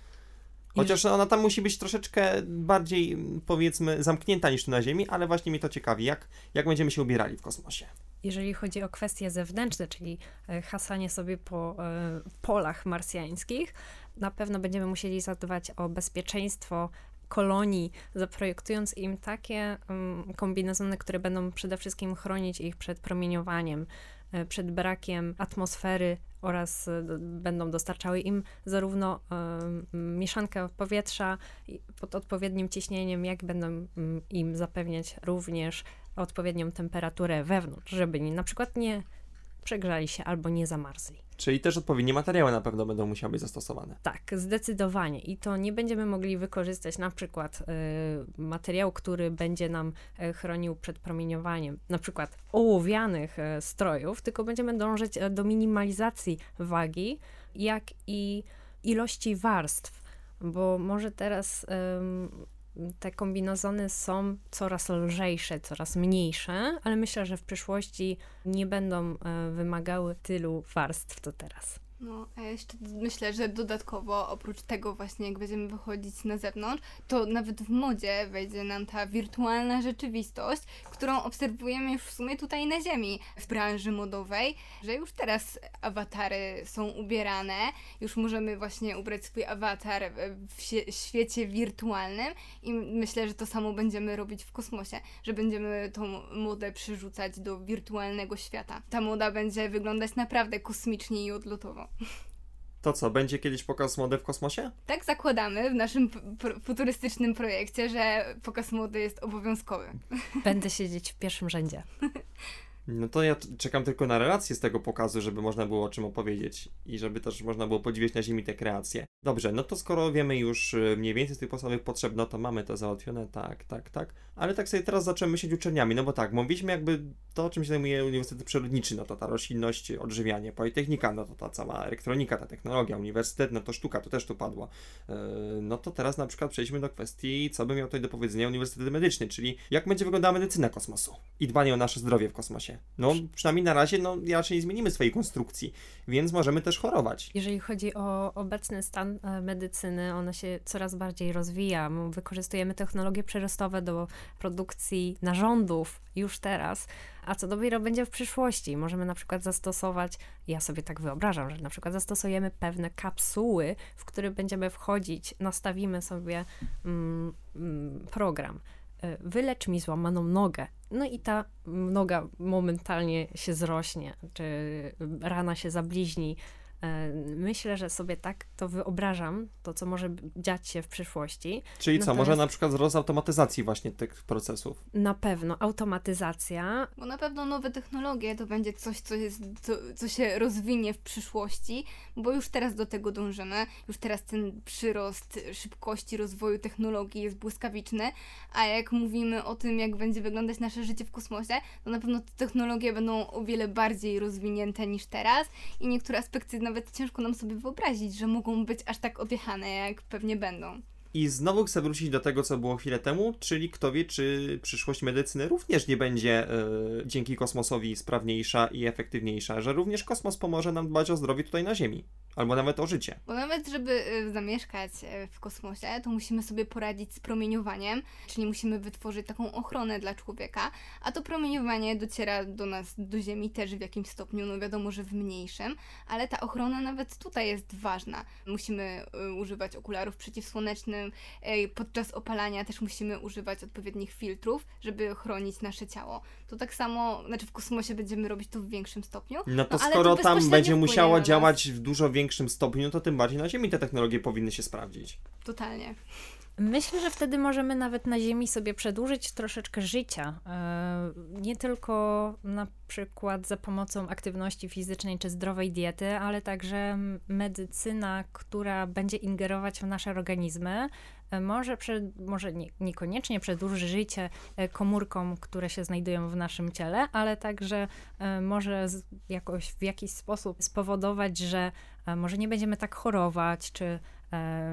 Chociaż ona tam musi być troszeczkę bardziej, powiedzmy, zamknięta niż tu na Ziemi, ale właśnie mnie to ciekawi, jak, jak będziemy się ubierali w kosmosie. Jeżeli chodzi o kwestie zewnętrzne, czyli e, hasanie sobie po e, polach marsjańskich, na pewno będziemy musieli zadbać o bezpieczeństwo kolonii, zaprojektując im takie um, kombinezony, które będą przede wszystkim chronić ich przed promieniowaniem, e, przed brakiem atmosfery oraz d- będą dostarczały im zarówno e, mieszankę powietrza pod odpowiednim ciśnieniem, jak będą mm, im zapewniać również odpowiednią temperaturę wewnątrz, żeby na przykład nie przegrzali się albo nie zamarzli. Czyli też odpowiednie materiały na pewno będą musiały być zastosowane. Tak, zdecydowanie. I to nie będziemy mogli wykorzystać na przykład y, materiału, który będzie nam y, chronił przed promieniowaniem, na przykład ołowianych y, strojów, tylko będziemy dążyć y, do minimalizacji wagi, jak i ilości warstw, bo może teraz ym, te kombinezony są coraz lżejsze, coraz mniejsze, ale myślę, że w przyszłości nie będą y, wymagały tylu warstw co teraz. No, a ja jeszcze myślę, że dodatkowo oprócz tego właśnie jak będziemy wychodzić na zewnątrz, to nawet w modzie wejdzie nam ta wirtualna rzeczywistość, którą obserwujemy już w sumie tutaj na ziemi, w branży modowej, że już teraz awatary są ubierane, już możemy właśnie ubrać swój awatar w świecie wirtualnym i myślę, że to samo będziemy robić w kosmosie, że będziemy tą modę przerzucać do wirtualnego świata. Ta moda będzie wyglądać naprawdę kosmicznie i odlotowo. To co, będzie kiedyś pokaz mody w kosmosie? Tak zakładamy w naszym futurystycznym projekcie, że pokaz mody jest obowiązkowy. Będę siedzieć w pierwszym rzędzie. No to ja czekam tylko na relacje z tego pokazu, żeby można było o czym opowiedzieć i żeby też można było podziwiać na ziemi te kreacje. Dobrze, no to skoro wiemy już y, mniej więcej z tych podstawowych potrzeb, no to mamy to załatwione, tak, tak, tak. Ale tak sobie teraz zaczęmy myśleć uczelniami, no bo tak, mówiliśmy jakby to, czym się zajmuje Uniwersytet Przyrodniczy, no to ta roślinność, odżywianie, politechnika, no to ta cała elektronika, ta technologia, uniwersytet, no to sztuka, to też tu padło. Yy, no to teraz na przykład przejdźmy do kwestii, co by miał tutaj do powiedzenia Uniwersytet Medyczny, czyli jak będzie wyglądała medycyna kosmosu i dbanie o nasze zdrowie w kosmosie. No przynajmniej na razie, no raczej nie zmienimy swojej konstrukcji, więc możemy też chorować. Jeżeli chodzi o obecny stan e, medycyny, ona się coraz bardziej rozwija. My Wykorzystujemy technologie przyrostowe do produkcji narządów już teraz, a co dopiero będzie w przyszłości. Możemy na przykład zastosować, ja sobie tak wyobrażam, że na przykład zastosujemy pewne kapsuły, w które będziemy wchodzić, nastawimy sobie mm, mm, program. e, Wylecz mi złamaną nogę. No i ta noga momentalnie się zrośnie, czy rana się zabliźni. E, Myślę, że sobie tak to wyobrażam, to co może dziać się w przyszłości. Czyli co, może na przykład wzrost automatyzacji właśnie tych procesów. Na pewno automatyzacja, Bo na pewno nowe technologie to będzie coś, co, jest, co, co się rozwinie w przyszłości, bo już teraz do tego dążymy. Już teraz ten przyrost szybkości rozwoju technologii jest błyskawiczny, a jak mówimy o tym, jak będzie wyglądać nasze życie w kosmosie, to na pewno te technologie będą o wiele bardziej rozwinięte niż teraz i niektóre aspekty nawet ciężko nam sobie wyobrazić, że mogą być aż tak odjechane, jak pewnie będą. I znowu chcę wrócić do tego, co było chwilę temu, czyli kto wie, czy przyszłość medycyny również nie będzie e, dzięki kosmosowi sprawniejsza i efektywniejsza, że również kosmos pomoże nam dbać o zdrowie tutaj na Ziemi, albo nawet o życie. Bo nawet, żeby y, zamieszkać y, w kosmosie, to musimy sobie poradzić z promieniowaniem, czyli musimy wytworzyć taką ochronę dla człowieka, a to promieniowanie dociera do nas, do Ziemi też w jakimś stopniu, no wiadomo, że w mniejszym, ale ta ochrona nawet tutaj jest ważna. Musimy używać okularów przeciwsłonecznych, podczas opalania też musimy używać odpowiednich filtrów, żeby chronić nasze ciało. To tak samo, znaczy w kosmosie będziemy robić to w większym stopniu, No to No, skoro to tam będzie nas. działać w dużo większym stopniu, to tym bardziej na Ziemi te technologie powinny się sprawdzić. totalnie. Myślę, że wtedy możemy nawet na Ziemi sobie przedłużyć troszeczkę życia. E, Nie tylko na przykład za pomocą aktywności fizycznej czy zdrowej diety, ale także medycyna, która będzie ingerować w nasze organizmy, e, może, przed, może nie, niekoniecznie przedłuży życie e, komórkom, które się znajdują w naszym ciele, ale także może jakoś w jakiś sposób spowodować, że może nie będziemy tak chorować, czy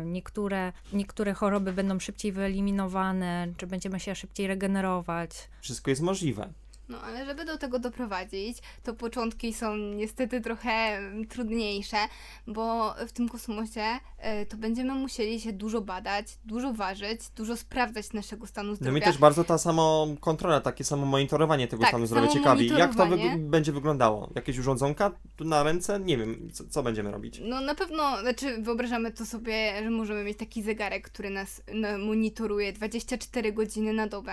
Niektóre, niektóre choroby będą szybciej wyeliminowane, czy będziemy się szybciej regenerować. Wszystko jest możliwe. No, ale żeby do tego doprowadzić, to początki są niestety trochę mm, trudniejsze, bo w tym kosmosie e, to będziemy musieli się dużo badać, dużo ważyć, dużo sprawdzać naszego stanu No zdrowia. mi też bardzo ta samo kontrola, takie samo monitorowanie tego Tak, stanu zdrowia ciekawi. Jak to wyg- będzie wyglądało? Jakieś urządzonka na ręce? Nie wiem, co, co będziemy robić. No na pewno, znaczy wyobrażamy to sobie, że możemy mieć taki zegarek, który nas no, monitoruje 24 godziny na dobę.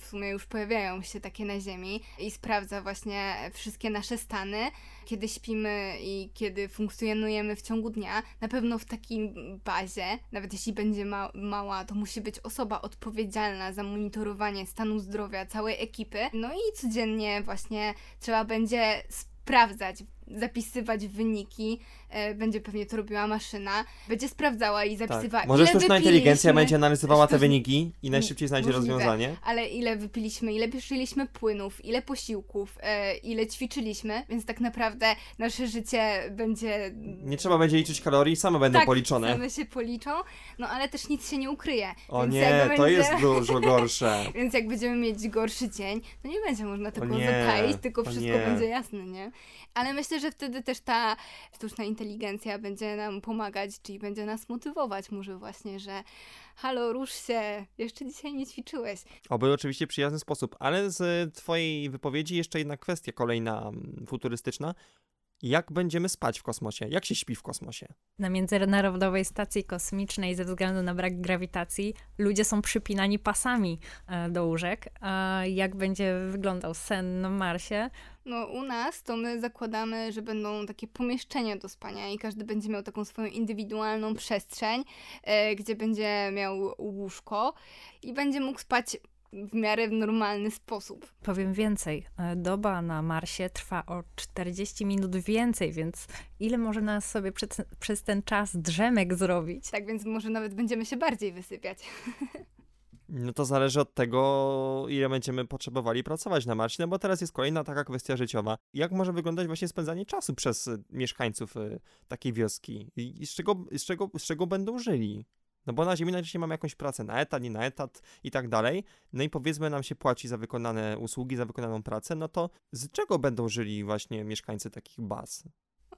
W sumie już pojawiają się takie na Ziemi i sprawdza właśnie wszystkie nasze stany, kiedy śpimy i kiedy funkcjonujemy w ciągu dnia. Na pewno w takiej bazie, nawet jeśli będzie ma mała, to musi być osoba odpowiedzialna za monitorowanie stanu zdrowia całej ekipy. No i codziennie właśnie trzeba będzie sprawdzać, zapisywać wyniki, e, będzie pewnie to robiła maszyna, będzie sprawdzała i zapisywała, Tak. Może ile sztuczna inteligencja będzie analizowała te wyniki i najszybciej znajdzie Możliwe. rozwiązanie. ale ile wypiliśmy, ile piliśmy płynów, ile posiłków, e, ile ćwiczyliśmy, więc tak naprawdę nasze życie będzie... Nie trzeba będzie liczyć kalorii, same będą tak, policzone. same się policzą, no ale też nic się nie ukryje. O więc nie, to będzie... jest dużo gorsze. Więc jak będziemy mieć gorszy dzień, to nie będzie można tego nie, zataić, tylko wszystko nie. będzie jasne, nie? Ale myślę, że wtedy też ta sztuczna inteligencja będzie nam pomagać, czyli będzie nas motywować może właśnie, że halo, rusz się, jeszcze dzisiaj nie ćwiczyłeś. Oby oczywiście przyjazny sposób, ale z twojej wypowiedzi jeszcze jedna kwestia kolejna mm, futurystyczna. Jak będziemy spać w kosmosie? Jak się śpi w kosmosie? Na Międzynarodowej Stacji Kosmicznej ze względu na brak grawitacji ludzie są przypinani pasami e, do łóżek. A jak będzie wyglądał sen na Marsie? No u nas to my zakładamy, że będą takie pomieszczenia do spania i każdy będzie miał taką swoją indywidualną przestrzeń, e, gdzie będzie miał łóżko i będzie mógł spać w miarę normalny sposób. Powiem więcej, e, doba na Marsie trwa o 40 minut więcej, więc ile może nas sobie przez, przez ten czas drzemek zrobić? Tak więc może nawet będziemy się bardziej wysypiać. No to zależy od tego, ile będziemy potrzebowali pracować na Marsie, no bo teraz jest kolejna taka kwestia życiowa. Jak może wyglądać właśnie spędzanie czasu przez y, mieszkańców y, takiej wioski? I z czego, z, czego, z czego będą żyli? No bo na Ziemi najczęściej mamy jakąś pracę na etat, nie na etat i tak dalej. No i powiedzmy nam się płaci za wykonane usługi, za wykonaną pracę, no to z czego będą żyli właśnie mieszkańcy takich baz?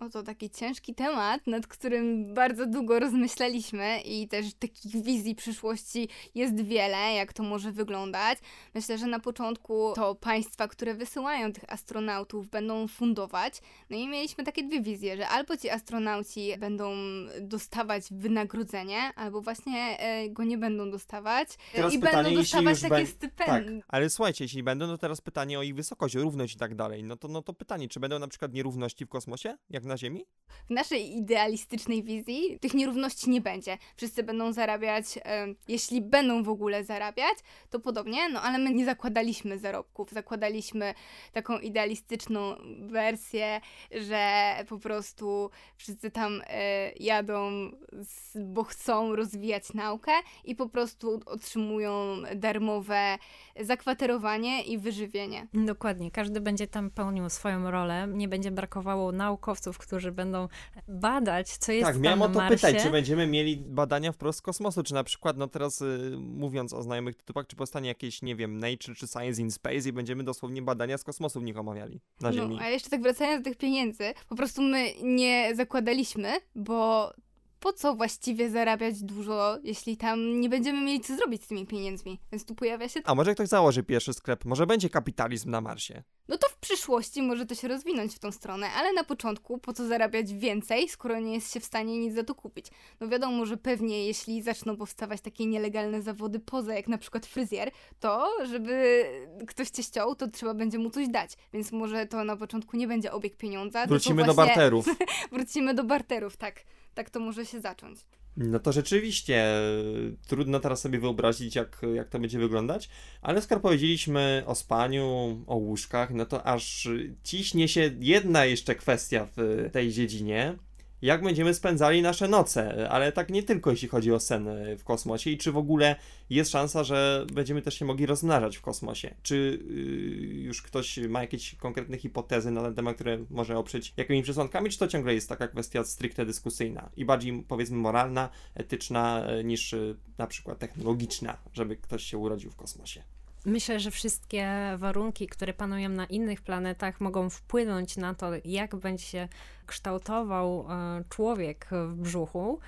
Oto taki ciężki temat, nad którym bardzo długo rozmyślaliśmy i też takich wizji przyszłości jest wiele, jak to może wyglądać. Myślę, że na początku to państwa, które wysyłają tych astronautów będą fundować. No i mieliśmy takie dwie wizje, że albo ci astronauci będą dostawać wynagrodzenie, albo właśnie e, go nie będą dostawać Teraz i pytanie, będą dostawać takie Tak, stypendia. ale słuchajcie, jeśli będą, to teraz pytanie o ich wysokość, o równość i tak dalej. No to, no to pytanie, czy będą na przykład nierówności w kosmosie, jak na Ziemi? W naszej idealistycznej wizji tych nierówności nie będzie. Wszyscy będą zarabiać, e, jeśli będą w ogóle zarabiać, to podobnie, no ale my nie zakładaliśmy zarobków. Zakładaliśmy taką idealistyczną wersję, że po prostu wszyscy tam e, jadą, z, bo chcą rozwijać naukę i po prostu otrzymują darmowe zakwaterowanie i wyżywienie. Dokładnie, każdy będzie tam pełnił swoją rolę. Nie będzie brakowało naukowców, którzy będą badać, co jest tak, tam miałem o to Marsie. pytać, czy będziemy mieli badania wprost z kosmosu, czy na przykład, no teraz y, mówiąc o znajomych tytułach, czy powstanie jakieś, nie wiem, Nature czy Science in Space i będziemy dosłownie badania z kosmosu w nich omawiali na Ziemi. No, a jeszcze tak wracając do tych pieniędzy, po prostu my nie zakładaliśmy, bo po co właściwie zarabiać dużo, jeśli tam nie będziemy mieli co zrobić z tymi pieniędzmi? Więc tu pojawia się. A może ktoś założy pierwszy sklep, może będzie kapitalizm na Marsie. No to w przyszłości może to się rozwinąć w tą stronę, ale na początku po co zarabiać więcej, skoro nie jest się w stanie nic za to kupić? No wiadomo, że pewnie jeśli zaczną powstawać takie nielegalne zawody poza, jak na przykład fryzjer, to żeby ktoś cię ściął, to trzeba będzie mu coś dać. Więc może to na początku nie będzie obieg pieniądza. Wrócimy do właśnie- barterów. Wrócimy do barterów, tak. Tak to może się zacząć. No to rzeczywiście y, trudno teraz sobie wyobrazić, jak, jak to będzie wyglądać, ale skoro powiedzieliśmy o spaniu, o łóżkach, no to aż ciśnie się jedna jeszcze kwestia w tej dziedzinie. Jak będziemy spędzali nasze noce, ale tak nie tylko jeśli chodzi o sen y, w kosmosie i czy w ogóle jest szansa, że będziemy też się mogli rozmnażać w kosmosie. Czy y, już ktoś ma jakieś konkretne hipotezy na ten temat, które może oprzeć jakimiś przesłankami, czy to ciągle jest taka kwestia stricte dyskusyjna i bardziej powiedzmy moralna, etyczna y, niż y, na przykład technologiczna, żeby ktoś się urodził w kosmosie. Myślę, że wszystkie warunki, które panują na innych planetach, mogą wpłynąć na to, jak będzie się kształtował e, człowiek w brzuchu.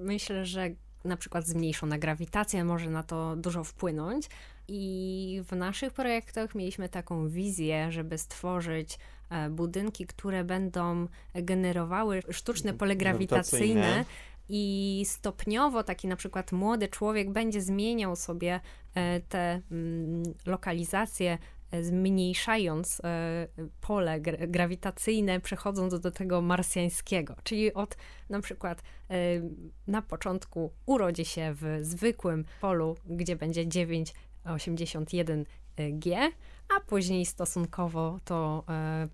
Myślę, że na przykład zmniejszona grawitacja może na to dużo wpłynąć. I w naszych projektach mieliśmy taką wizję, żeby stworzyć e, budynki, które będą generowały sztuczne pole grawitacyjne. I stopniowo taki na przykład młody człowiek będzie zmieniał sobie e, te mm, lokalizacje, e, zmniejszając e, pole gra- grawitacyjne, przechodząc do tego marsjańskiego. Czyli od na przykład na początku urodzi się w zwykłym polu, gdzie będzie 9,81 G, a później stosunkowo to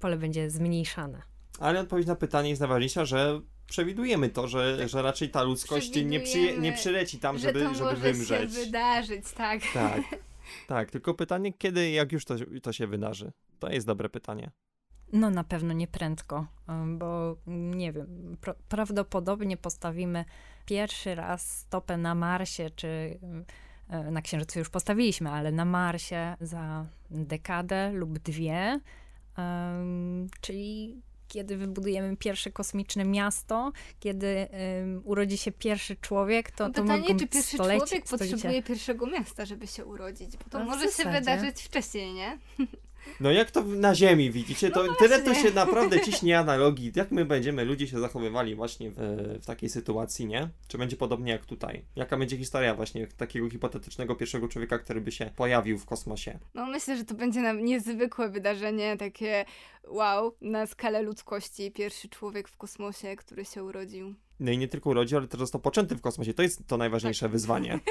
pole będzie zmniejszane. Ale odpowiedź na pytanie jest najważniejsza, że przewidujemy to, że, że raczej ta ludzkość nie, przyje, nie przyleci tam, że żeby, to żeby może wymrzeć. się wydarzyć, tak. Tak. Tak, tylko pytanie, kiedy, jak już to, to się wydarzy? To jest dobre pytanie. No na pewno nie prędko, ym, bo mm, nie wiem, pra- prawdopodobnie postawimy pierwszy raz stopę na Marsie, czy ym, e, na Księżycu już postawiliśmy, ale na Marsie za dekadę lub dwie, ym, czyli kiedy wybudujemy pierwsze kosmiczne miasto, kiedy ym, urodzi się pierwszy człowiek, to, to Pytanie, mogą czy pierwszy człowiek stolicie. potrzebuje pierwszego miasta, żeby się urodzić, bo to No, może się wydarzyć wcześniej, nie? No jak to na Ziemi widzicie, to No tyle to się naprawdę ciśnie analogii, jak my będziemy, ludzie się zachowywali właśnie w, w takiej sytuacji, nie? Czy będzie podobnie jak tutaj? Jaka będzie historia właśnie takiego hipotetycznego pierwszego człowieka, który by się pojawił w kosmosie? No myślę, że to będzie nam niezwykłe wydarzenie, takie wow, na skalę ludzkości. Pierwszy człowiek w kosmosie, który się urodził. No i nie tylko urodził, ale też został poczęty w kosmosie. To jest to najważniejsze Tak. wyzwanie.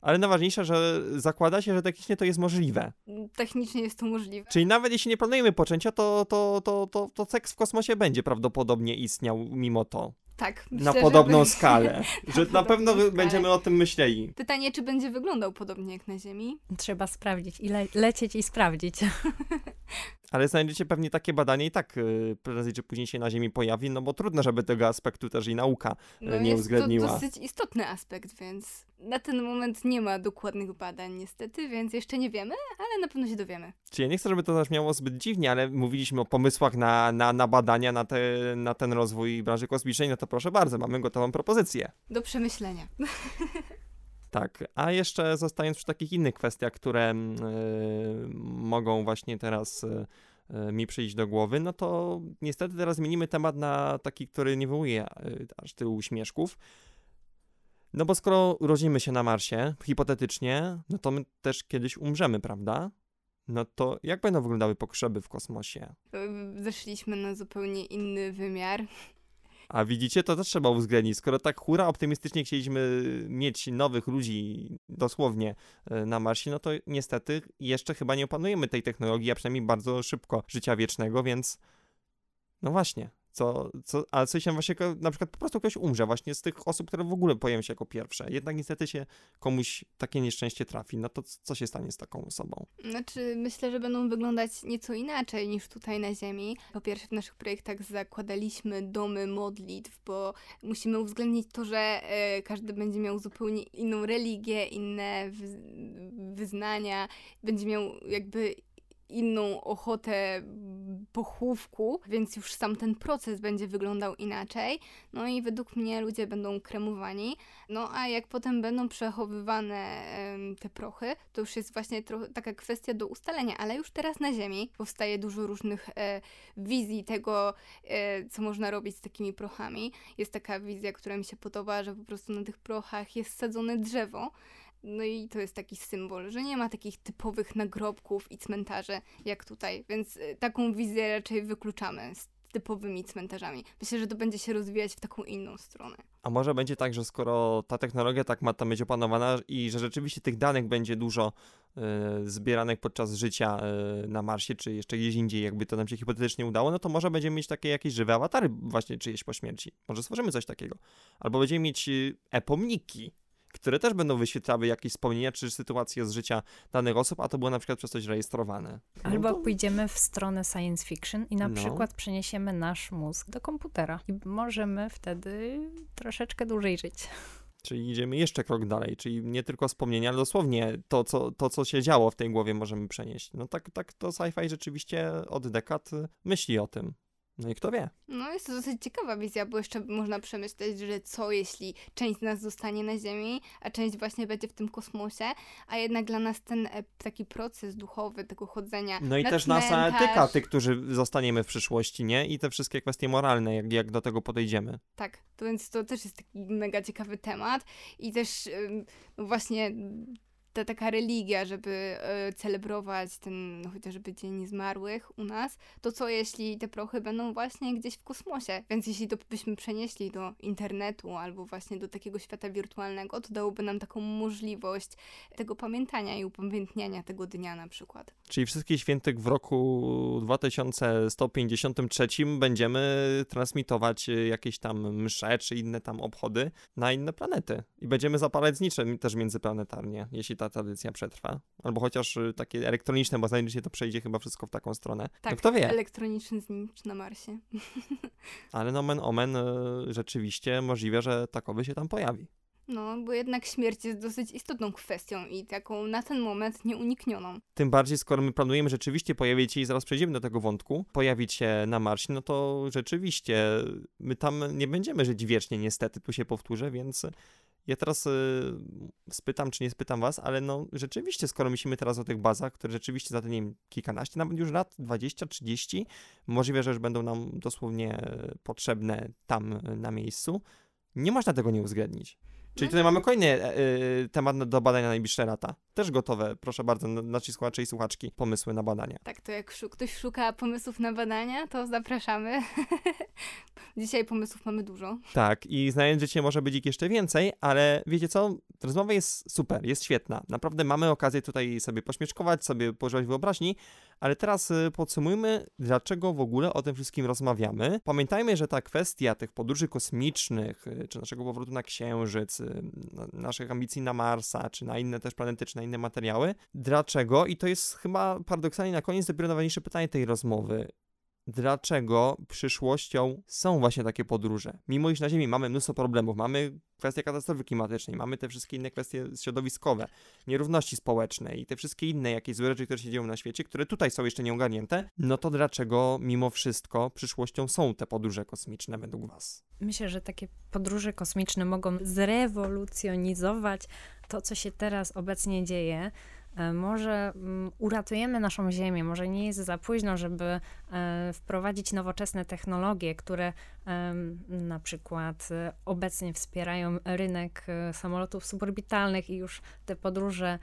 Ale najważniejsze, że zakłada się, że technicznie to jest możliwe. Technicznie jest to możliwe. Czyli nawet jeśli nie planujemy poczęcia, to, to, to, to, to seks w kosmosie będzie prawdopodobnie istniał mimo to. Tak. na myślę, podobną że- skalę. Że na pewno skalę. będziemy o tym myśleli. Pytanie, czy będzie wyglądał podobnie jak na Ziemi? Trzeba sprawdzić i le- lecieć i sprawdzić. Ale znajdziecie pewnie takie badanie i tak y, prędzej czy później się na Ziemi pojawi, no bo trudno, żeby tego aspektu też i nauka No, nie jest uwzględniła. to dosyć istotny aspekt, więc na ten moment nie ma dokładnych badań niestety, więc jeszcze nie wiemy, ale na pewno się dowiemy. Czyli ja nie chcę, żeby to zabrzmiało zbyt dziwnie, ale mówiliśmy o pomysłach na, na, na badania, na, te, na ten rozwój branży kosmicznej, no to proszę bardzo, mamy gotową propozycję. Do przemyślenia. Tak, a jeszcze zostając przy takich innych kwestiach, które mm, y, mogą właśnie teraz y, y, mi przyjść do głowy, no to niestety teraz zmienimy temat na taki, który nie wywołuje aż tylu uśmieszków. No bo skoro urodzimy się na Marsie, hipotetycznie, no to my też kiedyś umrzemy, prawda? No to jak będą wyglądały pogrzeby w kosmosie? Zeszliśmy na zupełnie inny wymiar. A widzicie, to też trzeba uwzględnić. Skoro tak hura optymistycznie chcieliśmy mieć nowych ludzi dosłownie e, na Marsie, no to niestety jeszcze chyba nie opanujemy tej technologii, a przynajmniej bardzo szybko życia wiecznego, więc no właśnie. Co, co, ale co się właśnie, na przykład po prostu ktoś umrze właśnie z tych osób, które w ogóle pojawią się jako pierwsze. Jednak niestety się komuś takie nieszczęście trafi. No to co się stanie z taką osobą? Znaczy, myślę, że będą wyglądać nieco inaczej niż tutaj na Ziemi. Po pierwsze, w naszych projektach zakładaliśmy domy modlitw, bo musimy uwzględnić to, że e, każdy będzie miał zupełnie inną religię, inne wyz- wyznania, będzie miał jakby inną ochotę pochówku, więc już sam ten proces będzie wyglądał inaczej. No i według mnie ludzie będą kremowani. No a jak potem będą przechowywane te prochy, to już jest właśnie taka kwestia do ustalenia, ale już teraz na Ziemi powstaje dużo różnych e, wizji tego, e, co można robić z takimi prochami. Jest taka wizja, która mi się podoba, że po prostu na tych prochach jest sadzone drzewo. No i to jest taki symbol, że nie ma takich typowych nagrobków i cmentarzy jak tutaj, więc e, taką wizję raczej wykluczamy z typowymi cmentarzami. Myślę, że to będzie się rozwijać w taką inną stronę. A może będzie tak, że skoro ta technologia tak ma tam być opanowana i że rzeczywiście tych danych będzie dużo e, zbieranych podczas życia e, na Marsie, czy jeszcze gdzieś indziej, jakby to nam się hipotetycznie udało, no to może będziemy mieć takie jakieś żywe awatary właśnie czyjeś po śmierci. Może stworzymy coś takiego. Albo będziemy mieć e, e-pomniki, które też będą wyświetlały jakieś wspomnienia czy sytuacje z życia danych osób, a to było na przykład przez coś rejestrowane. No Albo to- pójdziemy w stronę science fiction i na No. przykład przeniesiemy nasz mózg do komputera. I możemy wtedy troszeczkę dłużej żyć. Czyli idziemy jeszcze krok dalej, czyli nie tylko wspomnienia, ale dosłownie to, co, to, co się działo w tej głowie możemy przenieść. No tak, tak to sci-fi rzeczywiście od dekad myśli o tym. No i kto wie. No jest to dosyć ciekawa wizja, bo jeszcze można przemyśleć, że co jeśli część z nas zostanie na Ziemi, a część właśnie będzie w tym kosmosie, a jednak dla nas ten e, taki proces duchowy tego chodzenia No i na też nasza etyka, tych, którzy zostaniemy w przyszłości, nie? I te wszystkie kwestie moralne, jak, jak do tego podejdziemy. Tak, to więc to też jest taki mega ciekawy temat i też no właśnie ta taka religia, żeby e, celebrować ten no, chociażby Dzień Zmarłych u nas, to co jeśli te prochy będą właśnie gdzieś w kosmosie? Więc jeśli to byśmy przenieśli do internetu albo właśnie do takiego świata wirtualnego, to dałoby nam taką możliwość tego pamiętania i upamiętniania tego dnia na przykład. Czyli wszystkich świętych w roku 2153 będziemy transmitować y, jakieś tam msze czy inne tam obchody na inne planety. I będziemy zapalać znicze też międzyplanetarnie, jeśli ta tradycja przetrwa. Albo chociaż y, takie elektroniczne, bo znajdzie się to przejdzie chyba wszystko w taką stronę. Tak, no kto wie. elektroniczny znicz na Marsie. Ale nomen omen y, rzeczywiście możliwe, że takowy się tam pojawi. No, bo jednak śmierć jest dosyć istotną kwestią i taką na ten moment nieuniknioną. Tym bardziej, skoro my planujemy rzeczywiście pojawić się i zaraz przejdziemy do tego wątku, pojawić się na Marsie, no to rzeczywiście my tam nie będziemy żyć wiecznie, niestety, tu się powtórzę, więc ja teraz y, spytam, czy nie spytam was, ale no rzeczywiście, skoro myślimy teraz o tych bazach, które rzeczywiście za te, nie wiem, kilkanaście, nawet już lat, 20, 30, możliwe, że już będą nam dosłownie potrzebne tam y, na miejscu, nie można tego nie uwzględnić. Czyli tutaj mamy kolejny e, temat do badania na najbliższe lata. Też gotowe, proszę bardzo, na- nasi słuchacze i słuchaczki, pomysły na badania. Tak, to jak szu- ktoś szuka pomysłów na badania, to zapraszamy. Dzisiaj pomysłów mamy dużo. Tak, i znając życie może być ich jeszcze więcej, ale wiecie co? Rozmowa jest super, jest świetna. Naprawdę mamy okazję tutaj sobie pośmieszkować, sobie pożywać wyobraźni, ale teraz y, podsumujmy, dlaczego w ogóle o tym wszystkim rozmawiamy. Pamiętajmy, że ta kwestia tych podróży kosmicznych, y, czy naszego powrotu na Księżyc, y, na- naszych ambicji na Marsa, czy na inne też planety, czy na inne materiały. Dlaczego? I to jest chyba paradoksalnie na koniec dopiero najważniejsze pytanie tej rozmowy dlaczego przyszłością są właśnie takie podróże. Mimo iż na Ziemi mamy mnóstwo problemów, mamy kwestię katastrofy klimatycznej, mamy te wszystkie inne kwestie środowiskowe, nierówności społeczne i te wszystkie inne jakieś złe rzeczy, które się dzieją na świecie, które tutaj są jeszcze nieogarnięte, no to dlaczego mimo wszystko przyszłością są te podróże kosmiczne według Was? Myślę, że takie podróże kosmiczne mogą zrewolucjonizować to, co się teraz obecnie dzieje. E, Może mm, uratujemy naszą Ziemię, może nie jest za późno, żeby e, wprowadzić nowoczesne technologie, które na przykład e, obecnie wspierają rynek samolotów suborbitalnych i już te podróże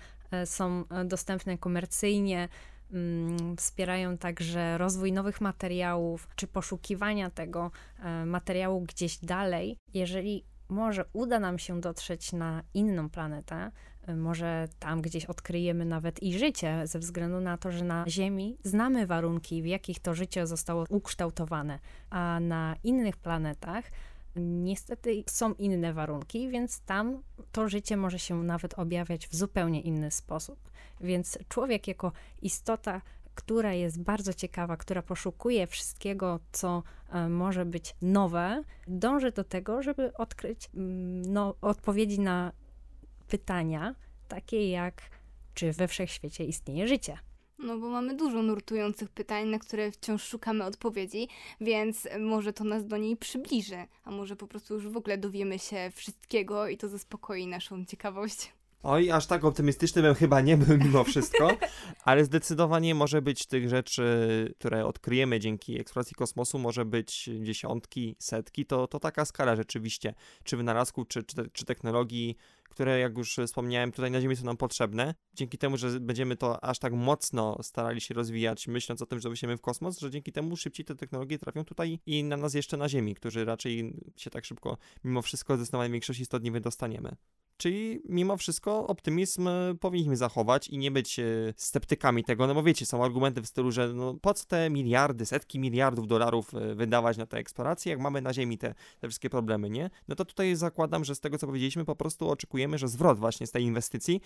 są dostępne komercyjnie. Mm, Wspierają także rozwój nowych materiałów, czy poszukiwania tego materiału gdzieś dalej. Jeżeli może uda nam się dotrzeć na inną planetę, może tam gdzieś odkryjemy nawet i życie, ze względu na to, że na Ziemi znamy warunki, w jakich to życie zostało ukształtowane, a na innych planetach niestety są inne warunki, więc tam to życie może się nawet objawiać w zupełnie inny sposób. Więc człowiek jako istota, która jest bardzo ciekawa, która poszukuje wszystkiego, co e, może być nowe, dąży do tego, żeby odkryć mm, no, odpowiedzi na pytania, takie jak czy we wszechświecie istnieje życie. No bo mamy dużo nurtujących pytań, na które wciąż szukamy odpowiedzi, więc może to nas do niej przybliży, a może po prostu już w ogóle dowiemy się wszystkiego i to zaspokoi naszą ciekawość. Oj, aż tak optymistyczny bym chyba nie był mimo wszystko, ale zdecydowanie może być tych rzeczy, które odkryjemy dzięki eksploracji kosmosu, może być dziesiątki, setki, to, to taka skala rzeczywiście, czy wynalazków, czy, czy, czy technologii, które jak już wspomniałem tutaj na Ziemi są nam potrzebne. Dzięki temu, że będziemy to aż tak mocno starali się rozwijać, myśląc o tym, że wysiemy w kosmos, że dzięki temu szybciej te technologie trafią tutaj i na nas jeszcze na Ziemi, którzy raczej się tak szybko mimo wszystko zdecydowanie większość istot nie wydostaniemy. Czyli mimo wszystko optymizm e, powinniśmy zachować i nie być e, sceptykami tego, no bo wiecie, są argumenty w stylu, że no po co te miliardy, setki miliardów dolarów e, wydawać na te eksploracje, jak mamy na Ziemi te, te wszystkie problemy, nie? No to tutaj zakładam, że z tego co powiedzieliśmy, po prostu oczekujemy, że zwrot właśnie z tej inwestycji,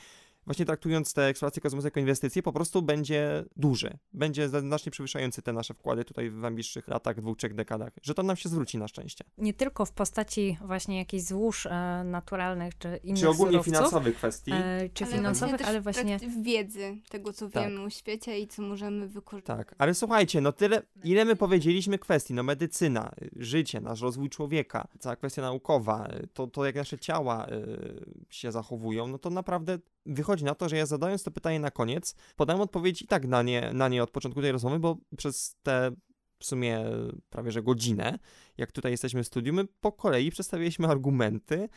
właśnie traktując te eksploracje kosmosu jako inwestycje, po prostu będzie duży, będzie znacznie przewyższający te nasze wkłady tutaj w najbliższych latach, dwóch, trzech dekadach, że to nam się zwróci na szczęście. Nie tylko w postaci właśnie jakichś złóż e, naturalnych czy innych Czy ogólnie surowców, finansowych kwestii. e, czy Ale finansowych, też ale w właśnie wiedzy tego, co Tak. wiemy o świecie i co możemy wykorzystać. Tak, ale słuchajcie, no tyle, ile my powiedzieliśmy kwestii, no medycyna, życie, nasz rozwój człowieka, cała kwestia naukowa, to, to jak nasze ciała y, się zachowują, no to naprawdę wychodzi na to, że ja zadając to pytanie na koniec, podałem odpowiedź i tak na nie, na nie od początku tej rozmowy, bo przez te w sumie prawie że godzinę, jak tutaj jesteśmy w studium, my po kolei przedstawiliśmy argumenty,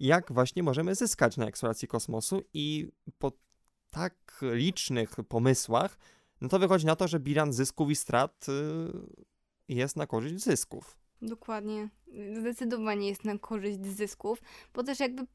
jak właśnie możemy zyskać na eksploracji kosmosu i po tak licznych pomysłach no to wychodzi na to, że bilans zysków i strat y, jest na korzyść zysków. Dokładnie. Zdecydowanie jest na korzyść zysków, bo też jakby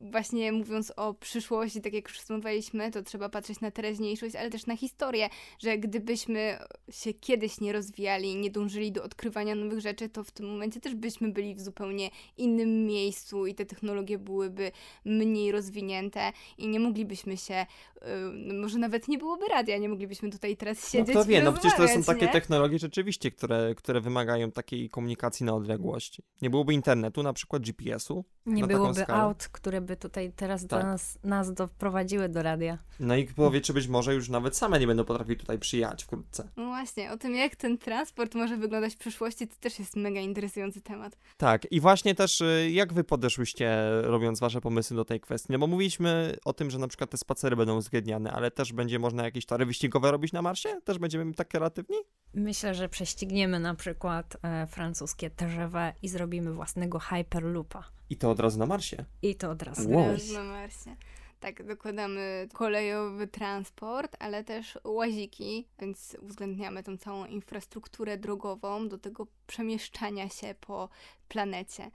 właśnie mówiąc o przyszłości, tak jak już rozmawialiśmy, to trzeba patrzeć na teraźniejszość, ale też na historię, że gdybyśmy się kiedyś nie rozwijali, nie dążyli do odkrywania nowych rzeczy, to w tym momencie też byśmy byli w zupełnie innym miejscu i te technologie byłyby mniej rozwinięte i nie moglibyśmy się, y, no może nawet nie byłoby radia, nie moglibyśmy tutaj teraz No siedzieć kto i wie, no przecież to są takie nie? technologie rzeczywiście, które, które wymagają takiej komunikacji na odległość. Nie byłoby internetu, na przykład GPS-u, nie byłoby aut, które by tutaj teraz do Tak. nas, nas doprowadziły do radia. no i powie, czy być może już nawet same nie będą potrafiły tutaj przyjechać wkrótce. No właśnie, o tym jak ten transport może wyglądać w przyszłości, to też jest mega interesujący temat. Tak, i właśnie też y, jak wy podeszłyście, robiąc wasze pomysły do tej kwestii? No bo mówiliśmy o tym, że na przykład te spacery będą uzgadniane, ale też będzie można jakieś tory wyścigowe robić na Marsie? Też będziemy tak kreatywni? Myślę, że prześcigniemy na przykład e, francuskie TGV i zrobimy własnego Hyperloopa. I to od razu na Marsie. I to od razu. Wow. Teraz na Marsie. Tak, dokładamy kolejowy transport, ale też łaziki, więc uwzględniamy tą całą infrastrukturę drogową do tego przemieszczania się po planecie.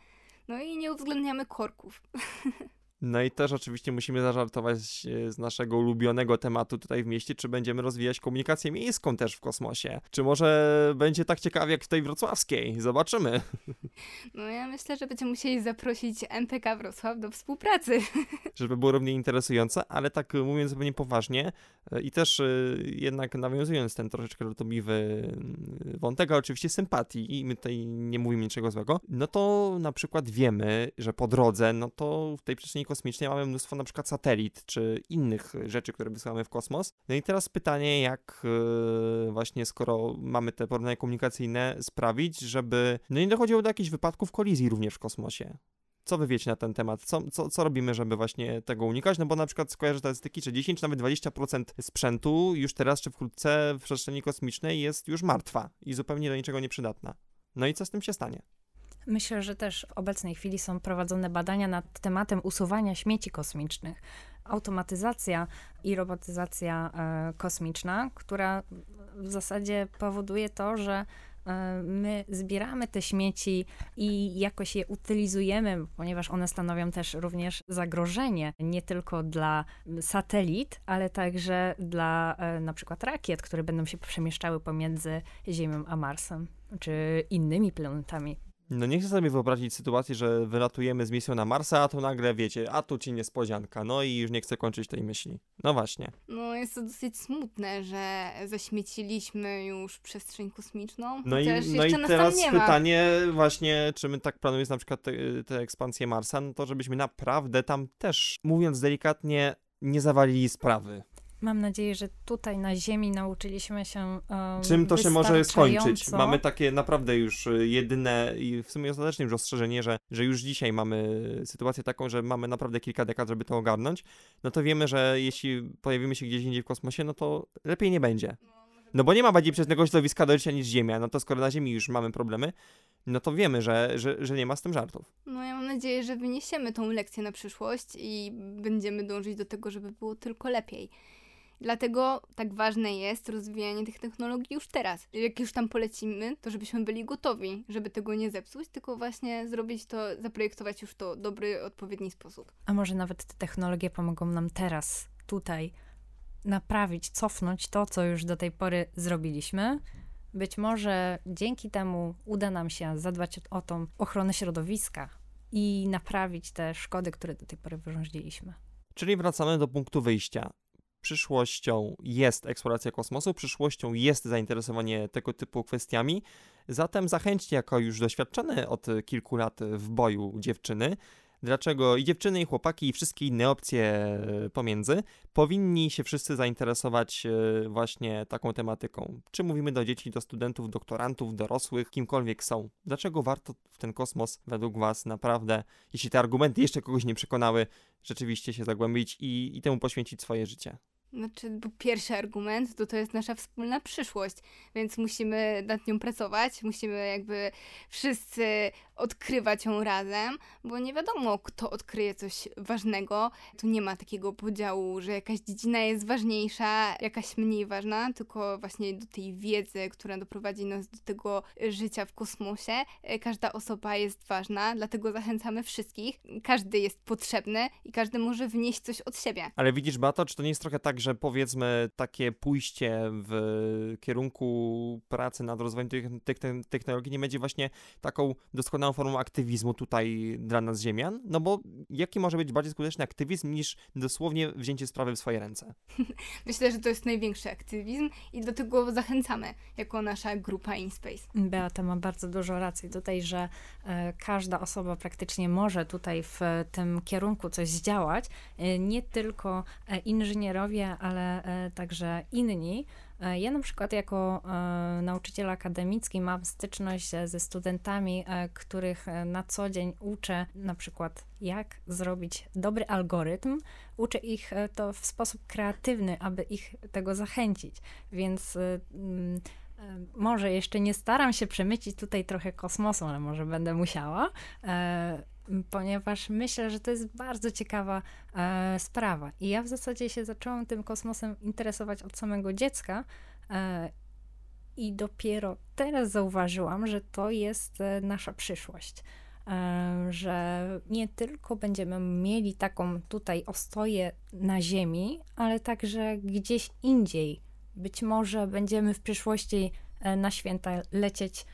No i nie uwzględniamy korków. No i też oczywiście musimy zażartować e, z naszego ulubionego tematu tutaj w mieście, czy będziemy rozwijać komunikację miejską też w kosmosie. Czy może będzie tak ciekawie jak w tej wrocławskiej? Zobaczymy. No ja myślę, że będziemy musieli zaprosić MPK Wrocław do współpracy. Żeby było równie interesujące, ale tak mówiąc zupełnie poważnie e, i też e, jednak nawiązując ten troszeczkę lutobliwy mm, wątek, a oczywiście sympatii i my tutaj nie mówimy niczego złego, no to na przykład wiemy, że po drodze, no to w tej przestrzeni kosmicznej mamy mnóstwo na przykład satelit, czy innych rzeczy, które wysyłamy w kosmos. No i teraz pytanie, jak e, właśnie skoro mamy te porównania komunikacyjne sprawić, żeby no nie dochodziło do jakichś wypadków kolizji również w kosmosie. Co wy wiecie na ten temat? Co, co, co robimy, żeby właśnie tego unikać? No bo na przykład skojarzę statystyki, że 10 czy nawet 20% sprzętu już teraz czy wkrótce w przestrzeni kosmicznej jest już martwa i zupełnie do niczego nieprzydatna. No i co z tym się stanie? Myślę, że też w obecnej chwili są prowadzone badania nad tematem usuwania śmieci kosmicznych. Automatyzacja i robotyzacja e, kosmiczna, która w zasadzie powoduje to, że e, my zbieramy te śmieci i jakoś je utylizujemy, ponieważ one stanowią też również zagrożenie nie tylko dla satelit, ale także dla e, na przykład rakiet, które będą się przemieszczały pomiędzy Ziemią a Marsem, czy innymi planetami. No nie chcę sobie wyobrazić sytuacji, że wylatujemy z misją na Marsa, a tu nagle wiecie, a tu ci niespodzianka. No i już nie chcę kończyć tej myśli. No właśnie. No jest to dosyć smutne, że zaśmieciliśmy już przestrzeń kosmiczną, No i, no i teraz pytanie właśnie, czy my tak planujemy na przykład te, te ekspansję Marsa, no to żebyśmy naprawdę tam też, mówiąc delikatnie, nie zawalili sprawy. Mam nadzieję, że tutaj na Ziemi nauczyliśmy się. Um, Czym to się może skończyć? Mamy takie naprawdę już y, jedyne i w sumie ostateczne już ostrzeżenie, że, że już dzisiaj mamy sytuację taką, że mamy naprawdę kilka dekad, żeby to ogarnąć. No to wiemy, że jeśli pojawimy się gdzieś indziej w kosmosie, no to lepiej nie będzie. No bo nie ma bardziej przyjaznego środowiska do życia niż Ziemia. No to skoro na Ziemi już mamy problemy, no to wiemy, że, że, że nie ma z tym żartów. No ja mam nadzieję, że wyniesiemy tą lekcję na przyszłość i będziemy dążyć do tego, żeby było tylko lepiej. Dlatego tak ważne jest rozwijanie tych technologii już teraz. Jak już tam polecimy, to żebyśmy byli gotowi, żeby tego nie zepsuć, tylko właśnie zrobić to, zaprojektować już to w dobry, odpowiedni sposób. A może nawet te technologie pomogą nam teraz, tutaj, naprawić, cofnąć to, co już do tej pory zrobiliśmy. Być może dzięki temu uda nam się zadbać o, o tą ochronę środowiska i naprawić te szkody, które do tej pory wyrządziliśmy. Czyli wracamy do punktu wyjścia. Przyszłością jest eksploracja kosmosu, przyszłością jest zainteresowanie tego typu kwestiami. Zatem zachęćcie jako już doświadczone od kilku lat w boju dziewczyny, dlaczego i dziewczyny, i chłopaki, i wszystkie inne opcje pomiędzy powinni się wszyscy zainteresować e, właśnie taką tematyką. Czy mówimy do dzieci, do studentów, doktorantów, dorosłych, kimkolwiek są. Dlaczego warto w ten kosmos według Was naprawdę, jeśli te argumenty jeszcze kogoś nie przekonały, rzeczywiście się zagłębić i, i temu poświęcić swoje życie? Znaczy, bo pierwszy argument to to jest nasza wspólna przyszłość, więc musimy nad nią pracować, musimy jakby wszyscy odkrywać ją razem, bo nie wiadomo, kto odkryje coś ważnego. Tu nie ma takiego podziału, że jakaś dziedzina jest ważniejsza, jakaś mniej ważna, tylko właśnie do tej wiedzy, która doprowadzi nas do tego życia w kosmosie, każda osoba jest ważna, dlatego zachęcamy wszystkich. Każdy jest potrzebny i każdy może wnieść coś od siebie. Ale widzisz, Bato, czy to nie jest trochę tak, że powiedzmy takie pójście w kierunku pracy nad rozwojem tych, tych technologii nie będzie właśnie taką doskonałą formą aktywizmu tutaj dla nas ziemian? No bo jaki może być bardziej skuteczny aktywizm niż dosłownie wzięcie sprawy w swoje ręce? Myślę, że to jest największy aktywizm i do tego zachęcamy jako nasza grupa InSpace. Beata ma bardzo dużo racji tutaj, że e, każda osoba praktycznie może tutaj w tym kierunku coś zdziałać. E, nie tylko e, inżynierowie, ale także inni. E, Ja na przykład jako e, nauczyciel akademicki mam styczność ze studentami, e, których na co dzień uczę na przykład jak zrobić dobry algorytm. Uczę ich to w sposób kreatywny, aby ich tego zachęcić. Więc mm, Może jeszcze nie staram się przemycić tutaj trochę kosmosu, ale może będę musiała, ponieważ myślę, że to jest bardzo ciekawa e, sprawa. I ja w zasadzie się zaczęłam tym kosmosem interesować od samego dziecka. E, I dopiero teraz zauważyłam, że to jest nasza przyszłość że nie tylko będziemy mieli taką tutaj ostoję na Ziemi, ale także gdzieś indziej być może będziemy w przyszłości e, na święta lecieć e,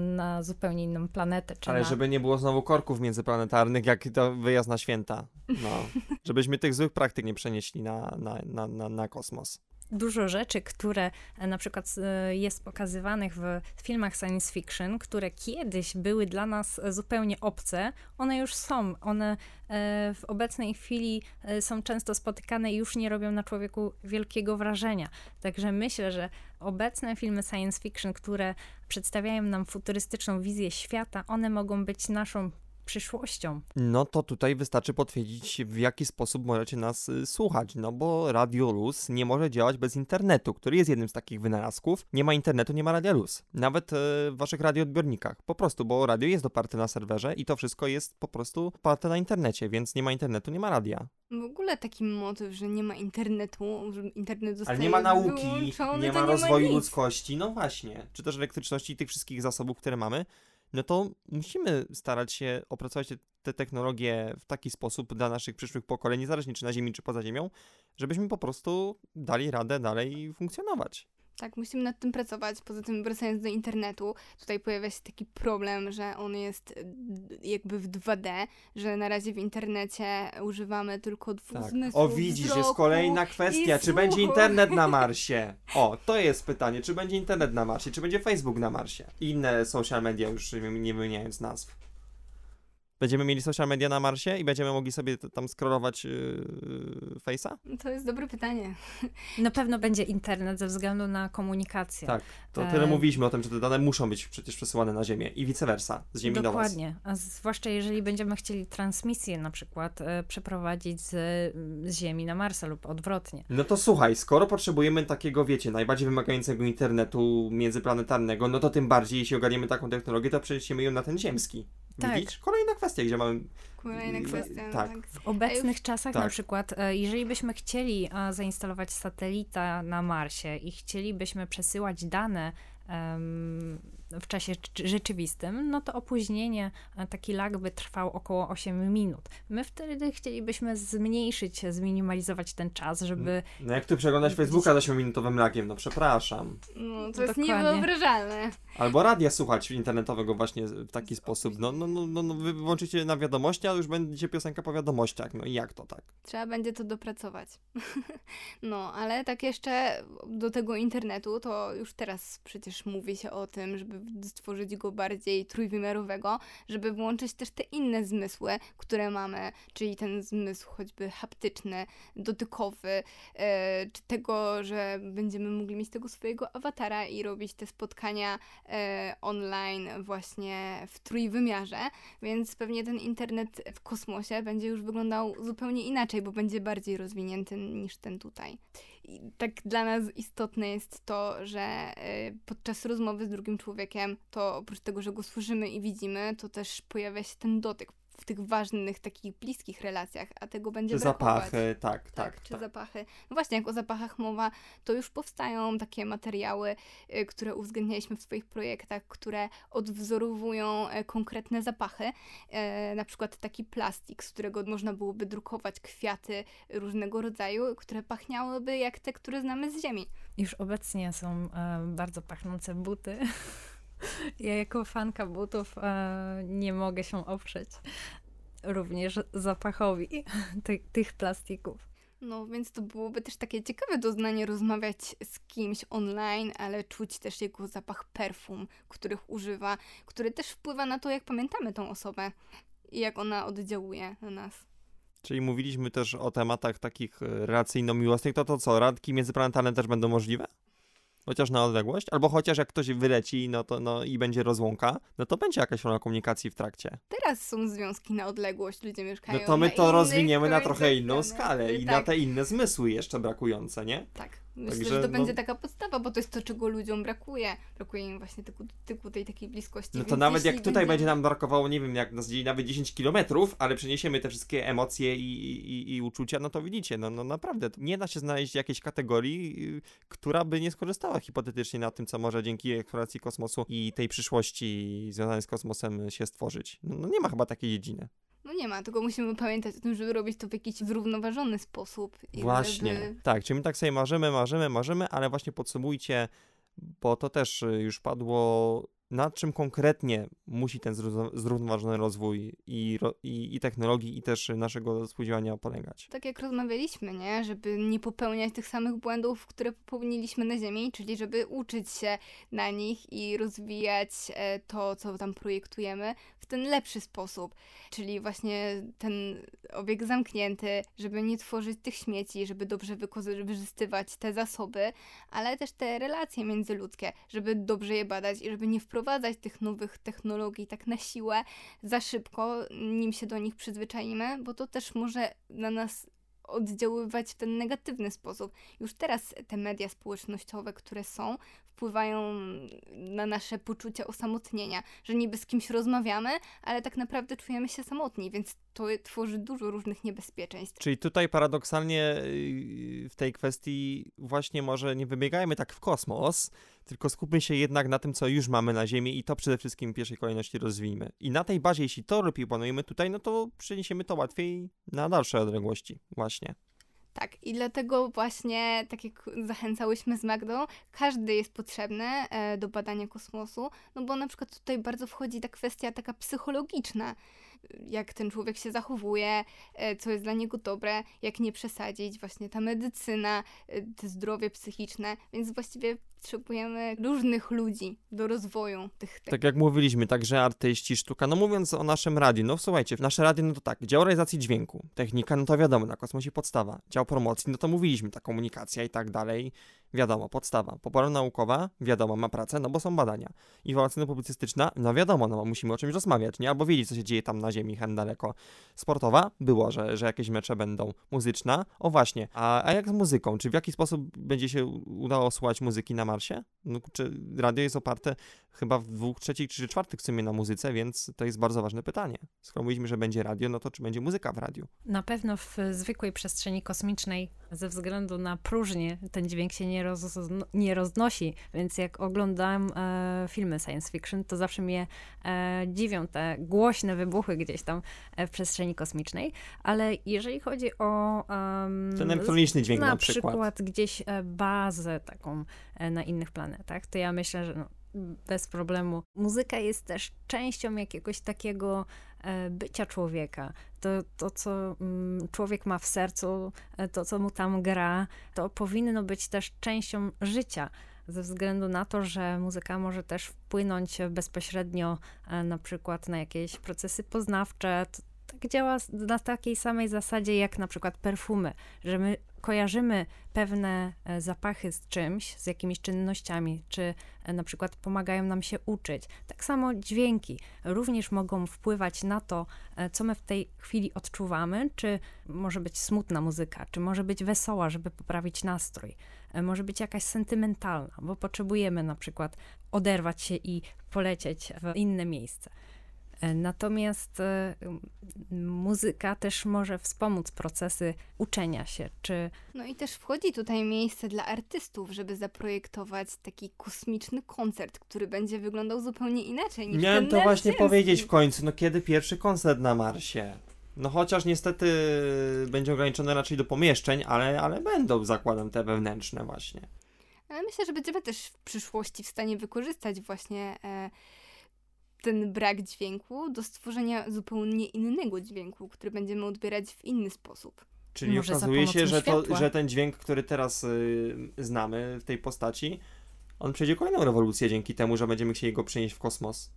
na zupełnie inną planetę. Ale na... żeby nie było znowu korków międzyplanetarnych, jak to wyjazd na święta. No. Żebyśmy tych złych praktyk nie przenieśli na, na, na, na, na kosmos dużo rzeczy, które e, na przykład e, jest pokazywanych w filmach science fiction, które kiedyś były dla nas zupełnie obce, one już są. One e, w obecnej chwili są często spotykane i już nie robią na człowieku wielkiego wrażenia. Także myślę, że obecne filmy science fiction, które przedstawiają nam futurystyczną wizję świata, one mogą być naszą przyszłością. No to tutaj wystarczy potwierdzić, w jaki sposób możecie nas y, słuchać, no bo Radio Luz nie może działać bez internetu, który jest jednym z takich wynalazków. Nie ma internetu, nie ma Radia Luz. Nawet y, w waszych radioodbiornikach. Po prostu, bo radio jest oparte na serwerze i to wszystko jest po prostu oparte na internecie, więc nie ma internetu, nie ma radia. W ogóle taki motyw, że nie ma internetu, że internet zostaje Ale nie ma nauki, nie ma rozwoju nie ma ludzkości, no właśnie. Czy też elektryczności i tych wszystkich zasobów, które mamy no to musimy starać się opracować te, te technologie w taki sposób dla naszych przyszłych pokoleń, niezależnie czy na Ziemi, czy poza Ziemią, żebyśmy po prostu dali radę dalej funkcjonować. Tak, musimy nad tym pracować. Poza tym, wracając do internetu, tutaj pojawia się taki problem, że on jest jakby w 2D, że na razie w internecie używamy tylko dwóch tak. zmysłów. O, widzisz, jest kolejna kwestia. Czy będzie internet na Marsie? O, to jest pytanie. Czy będzie internet na Marsie? Czy będzie Facebook na Marsie? Inne social media, już nie wymieniając nazw. Będziemy mieli social media na Marsie i będziemy mogli sobie tam scrollować yy, Face'a? To jest dobre pytanie. Na pewno będzie internet ze względu na komunikację. Tak, to tyle e... mówiliśmy o tym, że te dane muszą być przecież przesyłane na Ziemię i vice versa, z Ziemi Dokładnie. do Was. Dokładnie, a zwłaszcza jeżeli będziemy chcieli transmisję na przykład e, przeprowadzić z, z Ziemi na Marsa lub odwrotnie. No to słuchaj, skoro potrzebujemy takiego, wiecie, najbardziej wymagającego internetu międzyplanetarnego, no to tym bardziej, jeśli ogarniemy taką technologię, to przeniesiemy ją na ten ziemski. Tak. Widzisz? Kolejna kwestia, gdzie mamy... Kolejna kwestia, tak. tak. W obecnych czasach tak. na przykład, e, jeżeli byśmy chcieli zainstalować satelita na Marsie i chcielibyśmy przesyłać dane um, w czasie rzeczywistym, no to opóźnienie, e, taki lag by trwał około 8 minut. My wtedy chcielibyśmy zmniejszyć, zminimalizować ten czas, żeby... No jak tu przeglądać Facebooka z 8-minutowym lagiem, no przepraszam. No to jest Dokładnie. niewyobrażalne. Albo radia słuchać internetowego właśnie w taki sposób. No, no, no, no, no wy włączycie na wiadomości, a już będzie piosenka po wiadomościach. No i jak to tak? Trzeba będzie to dopracować. no, ale tak jeszcze do tego internetu, to już teraz przecież mówi się o tym, żeby stworzyć go bardziej trójwymiarowego, żeby włączyć też te inne zmysły, które mamy, czyli ten zmysł choćby haptyczny, dotykowy, e, czy tego, że będziemy mogli mieć tego swojego awatara i robić te spotkania e, online właśnie w trójwymiarze, więc pewnie ten internet w kosmosie będzie już wyglądał zupełnie inaczej, bo będzie bardziej rozwinięty niż ten tutaj. I tak dla nas istotne jest to, że y, podczas rozmowy z drugim człowiekiem, to oprócz tego, że go słyszymy i widzimy, to też pojawia się ten dotyk w tych ważnych, takich bliskich relacjach, a tego będzie czy brakować. zapachy, tak, tak. tak czy tak. zapachy. No właśnie, jak o zapachach mowa, to już powstają takie materiały, y, które uwzględnialiśmy w swoich projektach, które odwzorowują y, konkretne zapachy. Y, na przykład taki plastik, z którego można byłoby drukować kwiaty różnego rodzaju, które pachniałyby jak te, które znamy z ziemi. Już obecnie są e, bardzo pachnące buty. Ja jako fanka butów e, nie mogę się oprzeć również zapachowi ty, tych plastików. No, więc to byłoby też takie ciekawe doznanie rozmawiać z kimś online, ale czuć też jego zapach perfum, których używa, który też wpływa na to, jak pamiętamy tą osobę i jak ona oddziałuje na nas. Czyli mówiliśmy też o tematach takich e, relacyjno-miłosnych, to to co, radki międzyplanetarne też będą możliwe? Chociaż na odległość, albo chociaż jak ktoś wyleci no to, no, i będzie rozłąka, no to będzie jakaś forma komunikacji w trakcie. Teraz są związki na odległość, ludzie mieszkają No to my to rozwiniemy na trochę inną skalę i tak. na te inne zmysły jeszcze brakujące, nie? Tak. Myślę, Także, że to no- będzie taka podstawa, bo to jest to, czego ludziom brakuje. Brakuje im właśnie dotyku, tej takiej bliskości. No to więc nawet jak tutaj będzie nam brakowało, nie wiem, jak nas dzieli nawet 10 kilometrów, ale przeniesiemy te wszystkie emocje i, i, i uczucia, no to widzicie, no, no naprawdę, nie da się znaleźć jakiejś kategorii, y, która by nie skorzystała hipotetycznie na tym, co może dzięki eksploracji kosmosu i tej przyszłości związanej z kosmosem się stworzyć. No, no nie ma chyba takiej dziedziny. No nie ma, tylko musimy pamiętać o tym, żeby robić to w jakiś zrównoważony sposób. i Właśnie, Żeby... tak, czyli my tak sobie marzymy, marzymy, marzymy, ale właśnie podsumujcie, bo to też y, już padło, nad czym konkretnie musi ten zrówno- zrównoważony rozwój i, i, i technologii, i też naszego współdziałania polegać. Tak jak rozmawialiśmy, nie? Żeby nie popełniać tych samych błędów, które popełniliśmy na Ziemi, czyli żeby uczyć się na nich i rozwijać e, to, co tam projektujemy w ten lepszy sposób. Czyli właśnie ten obieg zamknięty, żeby nie tworzyć tych śmieci, żeby dobrze wykorzystywać te zasoby, ale też te relacje międzyludzkie, żeby dobrze je badać i żeby nie wprowadzać tych nowych technologii tak na siłę, za szybko, nim się do nich przyzwyczaimy, bo to też może na nas oddziaływać w ten negatywny sposób. Już teraz te media społecznościowe, które są, wpływają na nasze poczucie osamotnienia, że niby z kimś rozmawiamy, ale tak naprawdę czujemy się samotni, więc to tworzy dużo różnych niebezpieczeństw. Czyli tutaj paradoksalnie yy, w tej kwestii właśnie może nie wybiegajmy tak w kosmos, tylko skupmy się jednak na tym, co już mamy na Ziemi i to przede wszystkim w pierwszej kolejności rozwijmy. I na tej bazie, jeśli to lepiej planujemy tutaj, no to przeniesiemy to łatwiej na dalsze odległości. Właśnie. Tak, i dlatego właśnie, tak jak zachęcałyśmy z Magdą, każdy jest potrzebny e, do badania kosmosu, no bo na przykład tutaj bardzo wchodzi ta kwestia taka psychologiczna, jak ten człowiek się zachowuje, e, co jest dla niego dobre, jak nie przesadzić, właśnie ta medycyna, e, te zdrowie psychiczne, więc właściwie potrzebujemy różnych ludzi do rozwoju tych Tak jak mówiliśmy, także artyści, sztuka. No mówiąc o naszym radiu, no słuchajcie, nasze radio, no to tak, dział realizacji dźwięku, technika, no to wiadomo, na kosmosie podstawa. Dział promocji, no to mówiliśmy, ta komunikacja i tak dalej, wiadomo, podstawa. Popora naukowa, wiadomo, ma pracę, no bo są badania. Informacyjno-publicystyczna, no wiadomo, no musimy o czymś rozmawiać, nie? Albo wiedzieć, co się dzieje tam na ziemi, hen daleko. Sportowa, było, że, że jakieś mecze będą. Muzyczna, o właśnie. A, a jak z muzyką? Czy w jaki sposób będzie się udało słuchać muzyki na Marsie? No, czy radio jest oparte chyba w dwóch trzecich czy czwartych w sumie na muzyce, więc to jest bardzo ważne pytanie. Skoro mówiliśmy, że będzie radio, no to czy będzie muzyka w radiu? Na pewno w zwykłej przestrzeni kosmicznej ze względu na próżnię ten dźwięk się nie, roz, nie roznosi, więc jak oglądam e, filmy science fiction, to zawsze mnie e, dziwią te głośne wybuchy gdzieś tam e, w przestrzeni kosmicznej, ale jeżeli chodzi o... em, Ten elektroniczny dźwięk na, na przykład. gdzieś e, bazę taką e, na innych planetach, to ja myślę, że no, bez problemu. Muzyka jest też częścią jakiegoś takiego bycia człowieka. To, to co mm, człowiek ma w sercu, e, to, co mu tam gra, to powinno być też częścią życia. Ze względu na to, że muzyka może też wpłynąć bezpośrednio e, na przykład na jakieś procesy poznawcze. To, tak działa na takiej samej zasadzie jak na przykład perfumy, że my kojarzymy pewne e, zapachy z czymś, z jakimiś czynnościami, czy e, na przykład pomagają nam się uczyć. Tak samo dźwięki również mogą wpływać na to, e, co my w tej chwili odczuwamy, czy może być smutna muzyka, czy może być wesoła, żeby poprawić nastrój, może być jakaś sentymentalna, bo potrzebujemy na przykład oderwać się i polecieć w inne miejsce. Natomiast e, muzyka też może wspomóc procesy uczenia się, czy No i też wchodzi tutaj miejsce dla artystów, żeby zaprojektować taki kosmiczny koncert, który będzie wyglądał zupełnie inaczej niż Miałem ten to właśnie powiedzieć w końcu, no kiedy pierwszy koncert na Marsie? No chociaż niestety będzie ograniczone raczej do pomieszczeń, ale, ale będą, zakładam, te wewnętrzne właśnie. Ale myślę, że będziemy też w przyszłości w stanie wykorzystać właśnie e, ten brak dźwięku do stworzenia zupełnie innego dźwięku, który będziemy odbierać w inny sposób. Czyli Może okazuje się, że, to, że ten dźwięk, który teraz y, znamy w tej postaci, on przejdzie kolejną rewolucję dzięki temu, że będziemy chcieli go przenieść w kosmos.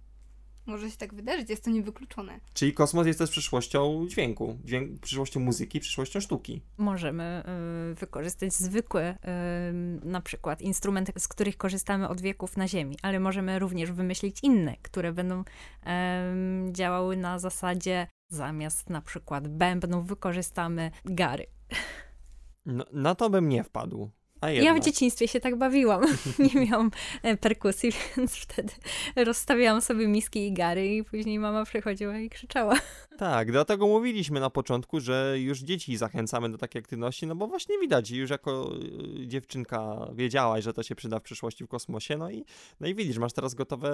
Może się tak wydarzyć, jest to niewykluczone. Czyli kosmos jest też przyszłością dźwięku, dźwięk, przyszłością muzyki, przyszłością sztuki. możemy y, wykorzystać zwykłe y, na przykład instrumenty, z których korzystamy od wieków na Ziemi, ale możemy również wymyślić inne, które będą em, działały na zasadzie zamiast na przykład bębnów wykorzystamy gary. No, na to bym nie wpadł. Ja w dzieciństwie się tak bawiłam. Nie miałam e, perkusji, więc wtedy rozstawiałam sobie miski i gary i później mama przychodziła i krzyczała. Tak, dlatego mówiliśmy na początku, że już dzieci zachęcamy do takiej aktywności, no bo właśnie widać, już jako y, dziewczynka wiedziałaś, że to się przyda w przyszłości w kosmosie, no i, no i widzisz, masz teraz gotowe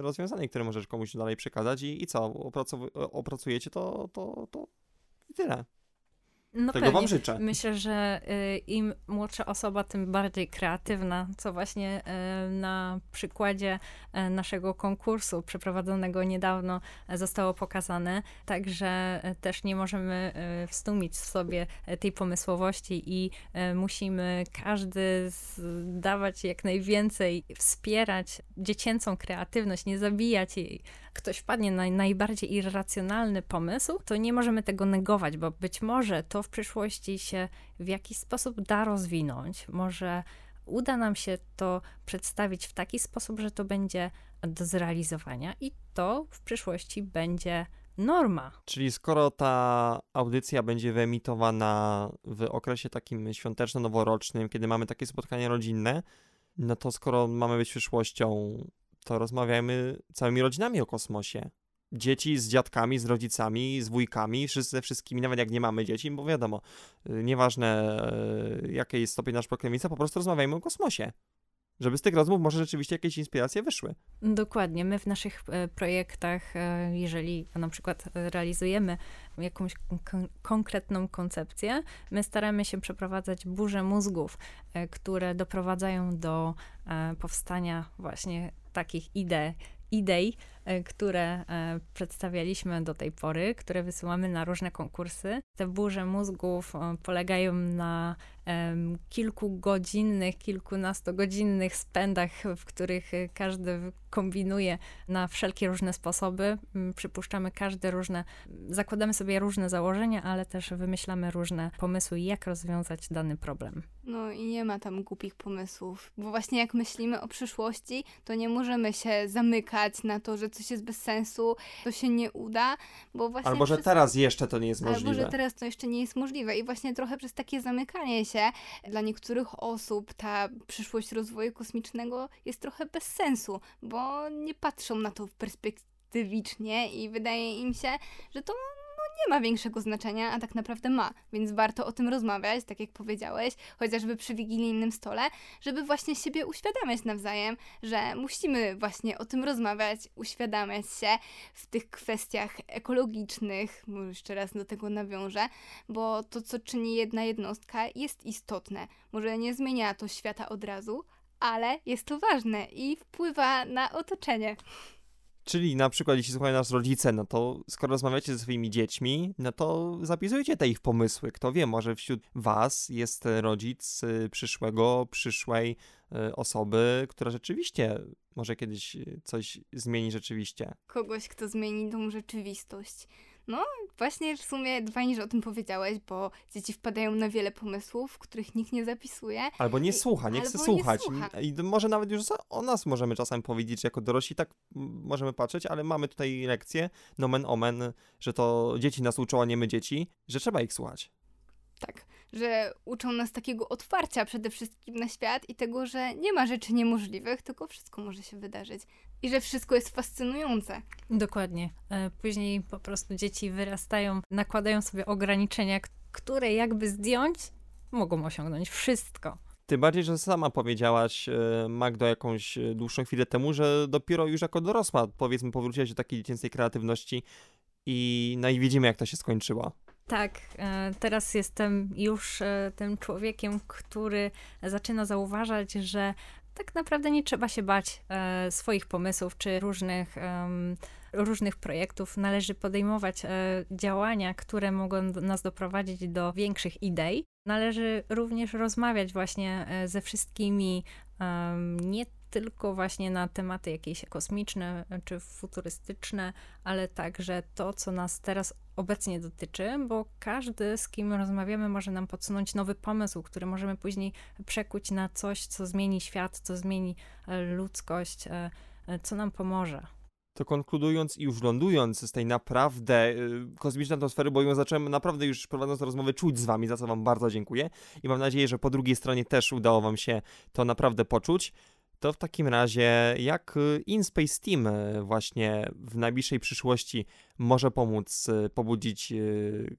rozwiązanie, które możesz komuś dalej przekazać i, i co, opracow- opracujecie to, to, to i tyle. No Tego pewnie. wam życzę. Myślę, że y, im młodsza osoba, tym bardziej kreatywna, co właśnie y, na przykładzie y, naszego konkursu przeprowadzonego niedawno zostało pokazane. Także też nie możemy wstumić w sobie tej pomysłowości i musimy każdy dawać jak najwięcej, wspierać dziecięcą kreatywność, nie zabijać jej. Ktoś wpadnie na najbardziej irracjonalny pomysł, to nie możemy tego negować, bo być może to w przyszłości się w jakiś sposób da rozwinąć. Może uda nam się to przedstawić w taki sposób, że to będzie do zrealizowania i to w przyszłości będzie norma. Czyli skoro ta audycja będzie wyemitowana w okresie takim świąteczno-noworocznym, kiedy mamy takie spotkania rodzinne, no to skoro mamy być przyszłością, to rozmawiajmy całymi rodzinami o kosmosie. Dzieci z dziadkami, z rodzicami, z wujkami, ze wszystkimi, nawet jak nie mamy dzieci, bo wiadomo, y, nieważne y, jaki jest stopień nasz prokrewica, po prostu rozmawiajmy o kosmosie. Żeby z tych rozmów może rzeczywiście jakieś inspiracje wyszły. Dokładnie. My w naszych e, projektach, e, jeżeli na przykład e, realizujemy jakąś kon- konkretną koncepcję, my staramy się przeprowadzać burze mózgów, które doprowadzają do powstania właśnie takich idei, idei, które e, przedstawialiśmy do tej pory, które wysyłamy na różne konkursy. Te burze mózgów e, polegają na kilkugodzinnych, kilkunastogodzinnych spędach, w których e, każdy kombinuje na wszelkie różne sposoby. Przypuszczamy każde różne, zakładamy sobie różne założenia, ale też wymyślamy różne pomysły, jak rozwiązać dany problem. No i nie ma tam głupich pomysłów, bo właśnie jak myślimy o przyszłości, to nie możemy się zamykać na to, że coś jest bez sensu, to się nie uda, bo właśnie... Albo że przez- teraz jeszcze to nie jest Albo, możliwe. że teraz to jeszcze nie jest możliwe. I właśnie trochę przez takie zamykanie się dla niektórych osób ta przyszłość rozwoju kosmicznego jest trochę bez sensu, bo nie patrzą na to perspektywicznie i wydaje im się, że to nie ma większego znaczenia, a tak naprawdę ma. Więc warto o tym rozmawiać, tak jak powiedziałeś, chociażby przy wigilijnym stole, żeby właśnie siebie uświadamiać nawzajem, że musimy właśnie o tym rozmawiać, uświadamiać się w tych kwestiach ekologicznych, jeszcze raz do tego nawiążę, bo to, co czyni jedna jednostka, jest istotne. Może nie zmienia to świata od razu, ale jest to ważne i wpływa na otoczenie. Czyli na przykład, jeśli słuchają nas rodzice, no to skoro rozmawiacie ze swoimi dziećmi, no to zapisujcie te ich pomysły. Kto wie, może wśród was jest rodzic y, przyszłego, przyszłej y, osoby, która rzeczywiście może kiedyś coś zmieni rzeczywiście. Kogoś, kto zmieni tą rzeczywistość. No, właśnie w sumie fajnie, że o tym powiedziałeś, bo dzieci wpadają na wiele pomysłów, których nikt nie zapisuje. Albo nie słucha, nie chce albo nie słuchać. słucha. I może nawet już o nas możemy czasem powiedzieć, że jako dorośli tak możemy patrzeć, ale mamy tutaj lekcję, nomen omen, że to dzieci nas uczą, a nie my dzieci, że trzeba ich słuchać. Tak, że uczą nas takiego otwarcia przede wszystkim na świat i tego, że nie ma rzeczy niemożliwych, tylko wszystko może się wydarzyć. I że wszystko jest fascynujące. Dokładnie. E, Później po prostu dzieci wyrastają, nakładają sobie ograniczenia, które jakby zdjąć, mogą osiągnąć wszystko. Tym bardziej, że sama powiedziałaś, e, Magdo, jakąś e, dłuższą chwilę temu, że dopiero już jako dorosła, powiedzmy, powróciłaś do takiej dziecięcej kreatywności i, no i widzimy, jak to się skończyło. Tak, e, teraz jestem już e, tym człowiekiem, który zaczyna zauważać, że tak naprawdę nie trzeba się bać e, swoich pomysłów czy różnych, różnych projektów. Należy podejmować działania, które mogą nas doprowadzić do większych idei. Należy również rozmawiać właśnie ze wszystkimi, nie tylko właśnie na tematy jakieś kosmiczne czy futurystyczne, ale także to, co nas teraz obecnie dotyczy, bo każdy, z kim rozmawiamy, może nam podsunąć nowy pomysł, który możemy później przekuć na coś, co zmieni świat, co zmieni e, ludzkość, e, e, co nam pomoże. to konkludując i już lądując z tej naprawdę y, kosmicznej atmosfery, bo ją zacząłem naprawdę już prowadząc rozmowę czuć z wami, za co wam bardzo dziękuję i mam nadzieję, że po drugiej stronie też udało wam się to naprawdę poczuć. To w takim razie, jak y, InSpace Team y, właśnie w najbliższej przyszłości może pomóc y, pobudzić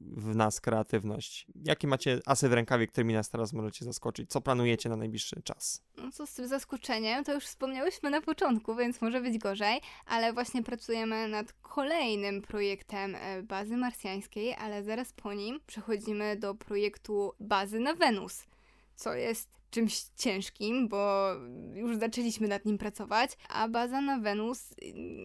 w nas kreatywność? Jakie macie asy w rękawie, którymi nas teraz możecie zaskoczyć? Co planujecie na najbliższy czas? No co z tym zaskoczeniem, to już wspomniałyśmy na początku, więc może być gorzej, ale właśnie pracujemy nad kolejnym projektem e, bazy marsjańskiej, ale zaraz po nim przechodzimy do projektu bazy na Wenus, co jest czymś ciężkim, bo już zaczęliśmy nad nim pracować, a baza na Wenus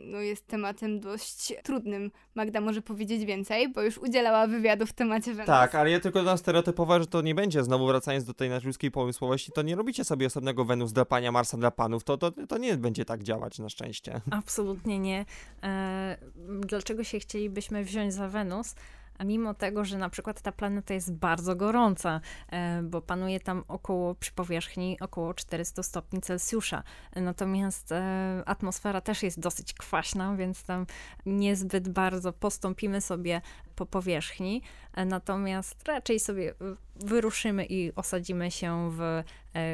no, jest tematem dość trudnym. Magda może powiedzieć więcej, bo już udzielała wywiadu w temacie Wenus. Tak, ale ja tylko dodam stereotypowo, że to nie będzie, znowu wracając do tej naszej ludzkiej pomysłowości, to nie robicie sobie osobnego Wenus dla pania Marsa dla panów, to, to, to nie będzie tak działać na szczęście. Absolutnie nie. E, dlaczego się chcielibyśmy wziąć za Wenus? A mimo tego, że na przykład ta planeta jest bardzo gorąca, e, bo panuje tam około przy powierzchni około 400 stopni Celsjusza. Natomiast e, atmosfera też jest dosyć kwaśna, więc tam niezbyt bardzo postąpimy sobie po powierzchni. E, Natomiast raczej sobie wyruszymy i osadzimy się w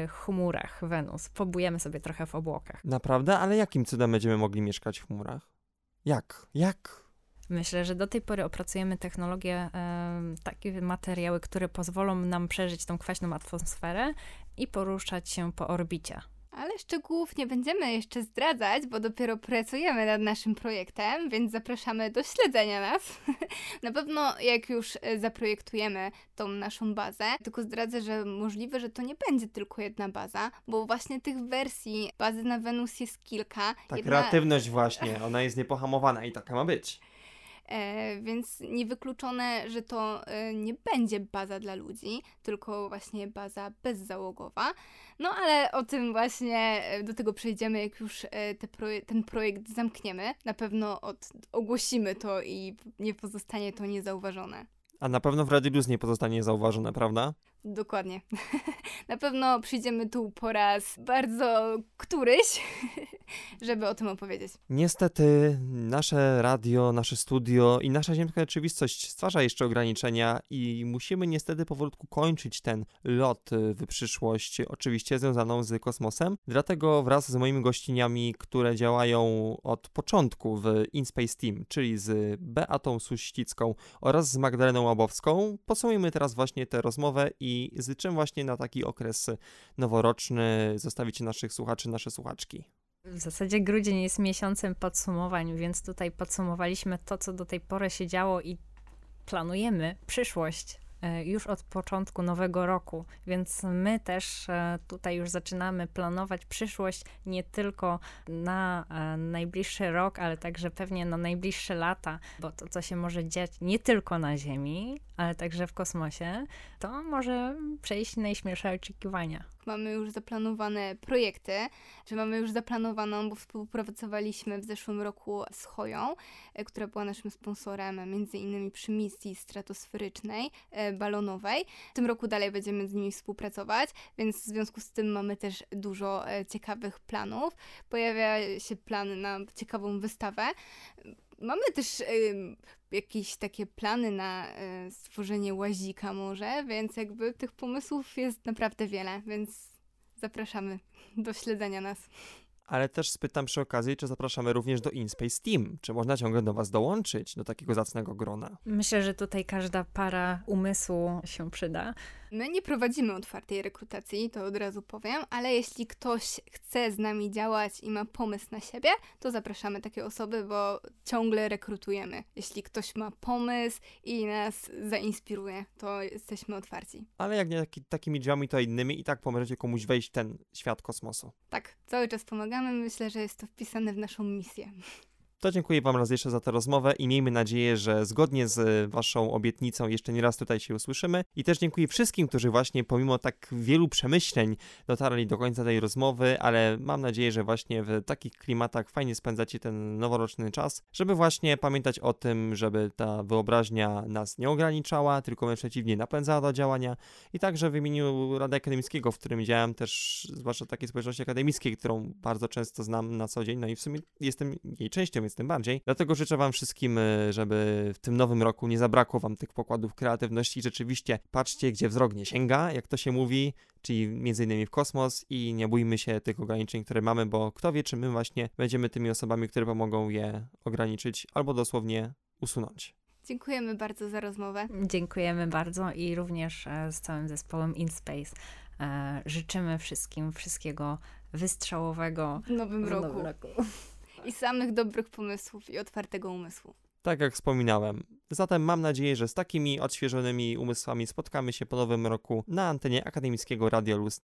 chmurach Wenus. Pobujemy sobie trochę w obłokach. Naprawdę? Ale jakim cudem będziemy mogli mieszkać w chmurach? Jak? Jak? Myślę, że do tej pory opracujemy technologie, takie materiały, które pozwolą nam przeżyć tą kwaśną atmosferę i poruszać się po orbicie. Ale szczegółów nie będziemy jeszcze zdradzać, bo dopiero pracujemy nad naszym projektem, więc zapraszamy do śledzenia nas. Na pewno jak już e, zaprojektujemy tą naszą bazę, tylko zdradzę, że możliwe, że to nie będzie tylko jedna baza, bo właśnie tych wersji bazy na Wenus jest kilka. Ta Jedna- kreatywność właśnie, ona jest niepohamowana i taka ma być. E, więc niewykluczone, że to e, nie będzie baza dla ludzi, tylko właśnie baza bezzałogowa. No ale o tym właśnie, e, do tego przejdziemy, jak już te proje- ten projekt zamkniemy. Na pewno ogłosimy to i nie pozostanie to niezauważone. A na pewno w Radilus nie pozostanie zauważone, prawda? Dokładnie. Na pewno przyjdziemy tu po raz bardzo któryś, żeby o tym opowiedzieć. Niestety nasze radio, nasze studio i nasza ziemska rzeczywistość stwarza jeszcze ograniczenia i musimy niestety powolutku kończyć ten lot y, w przyszłość, oczywiście związaną z kosmosem. Dlatego wraz z moimi gościniami, które działają od początku w InSpace Team, czyli z Beatą Suścicką oraz z Magdaleną Łabowską, podsumujemy teraz właśnie tę rozmowę i z czym właśnie na taki okres noworoczny zostawicie naszych słuchaczy, nasze słuchaczki. W zasadzie grudzień jest miesiącem podsumowań, więc tutaj podsumowaliśmy to, co do tej pory się działo i planujemy przyszłość e, już od początku nowego roku, więc my też e, tutaj już zaczynamy planować przyszłość nie tylko na e, najbliższy rok, ale także pewnie na najbliższe lata, bo to, co się może dziać nie tylko na Ziemi, ale także w kosmosie, to może przejść najśmielsze oczekiwania. Mamy już zaplanowane projekty, że mamy już zaplanowaną, bo współpracowaliśmy w zeszłym roku z Hoją, e, która była naszym sponsorem, między innymi przy misji stratosferycznej, e, balonowej. W tym roku dalej będziemy z nimi współpracować, więc w związku z tym mamy też dużo e, ciekawych planów. Pojawia się plan na ciekawą wystawę. Mamy też ym, jakieś takie plany na e, stworzenie łazika może, więc jakby tych pomysłów jest naprawdę wiele, więc zapraszamy do śledzenia nas. Ale też spytam przy okazji, czy zapraszamy również do InSpace Team. Czy można ciągle do Was dołączyć, do takiego zacnego grona? Myślę, że tutaj każda para umysłu się przyda. My nie prowadzimy otwartej rekrutacji, to od razu powiem, ale jeśli ktoś chce z nami działać i ma pomysł na siebie, to zapraszamy takie osoby, bo ciągle rekrutujemy. Jeśli ktoś ma pomysł i nas zainspiruje, to jesteśmy otwarci. Ale jak nie taki, takimi drzwiami, to innymi i tak pomożecie komuś wejść w ten świat kosmosu. Tak, cały czas pomagamy. Myślę, że jest to wpisane w naszą misję. To dziękuję Wam raz jeszcze za tę rozmowę i miejmy nadzieję, że zgodnie z Waszą obietnicą jeszcze nie raz tutaj się usłyszymy. I też dziękuję wszystkim, którzy właśnie pomimo tak wielu przemyśleń dotarli do końca tej rozmowy, ale mam nadzieję, że właśnie w takich klimatach fajnie spędzacie ten noworoczny czas, żeby właśnie pamiętać o tym, żeby ta wyobraźnia nas nie ograniczała, tylko wręcz przeciwnie napędzała do działania. I także w imieniu Rady Akademickiego, w którym działam też, zwłaszcza takiej społeczności akademickiej, którą bardzo często znam na co dzień, no i w sumie jestem jej częścią, więc więc tym bardziej. Dlatego życzę Wam wszystkim, y, żeby w tym nowym roku nie zabrakło Wam tych pokładów kreatywności. Rzeczywiście patrzcie, gdzie wzrok nie sięga, jak to się mówi, czyli między innymi w kosmos i nie bójmy się tych ograniczeń, które mamy, bo kto wie, czy my właśnie będziemy tymi osobami, które pomogą je ograniczyć albo dosłownie usunąć. Dziękujemy bardzo za rozmowę. Dziękujemy bardzo i również e, z całym zespołem InSpace e, życzymy wszystkim wszystkiego wystrzałowego W nowym w roku. nowym roku. I samych dobrych pomysłów i otwartego umysłu. Tak jak wspominałem. Zatem mam nadzieję, że z takimi odświeżonymi umysłami spotkamy się po nowym roku na antenie akademickiego Radio Luz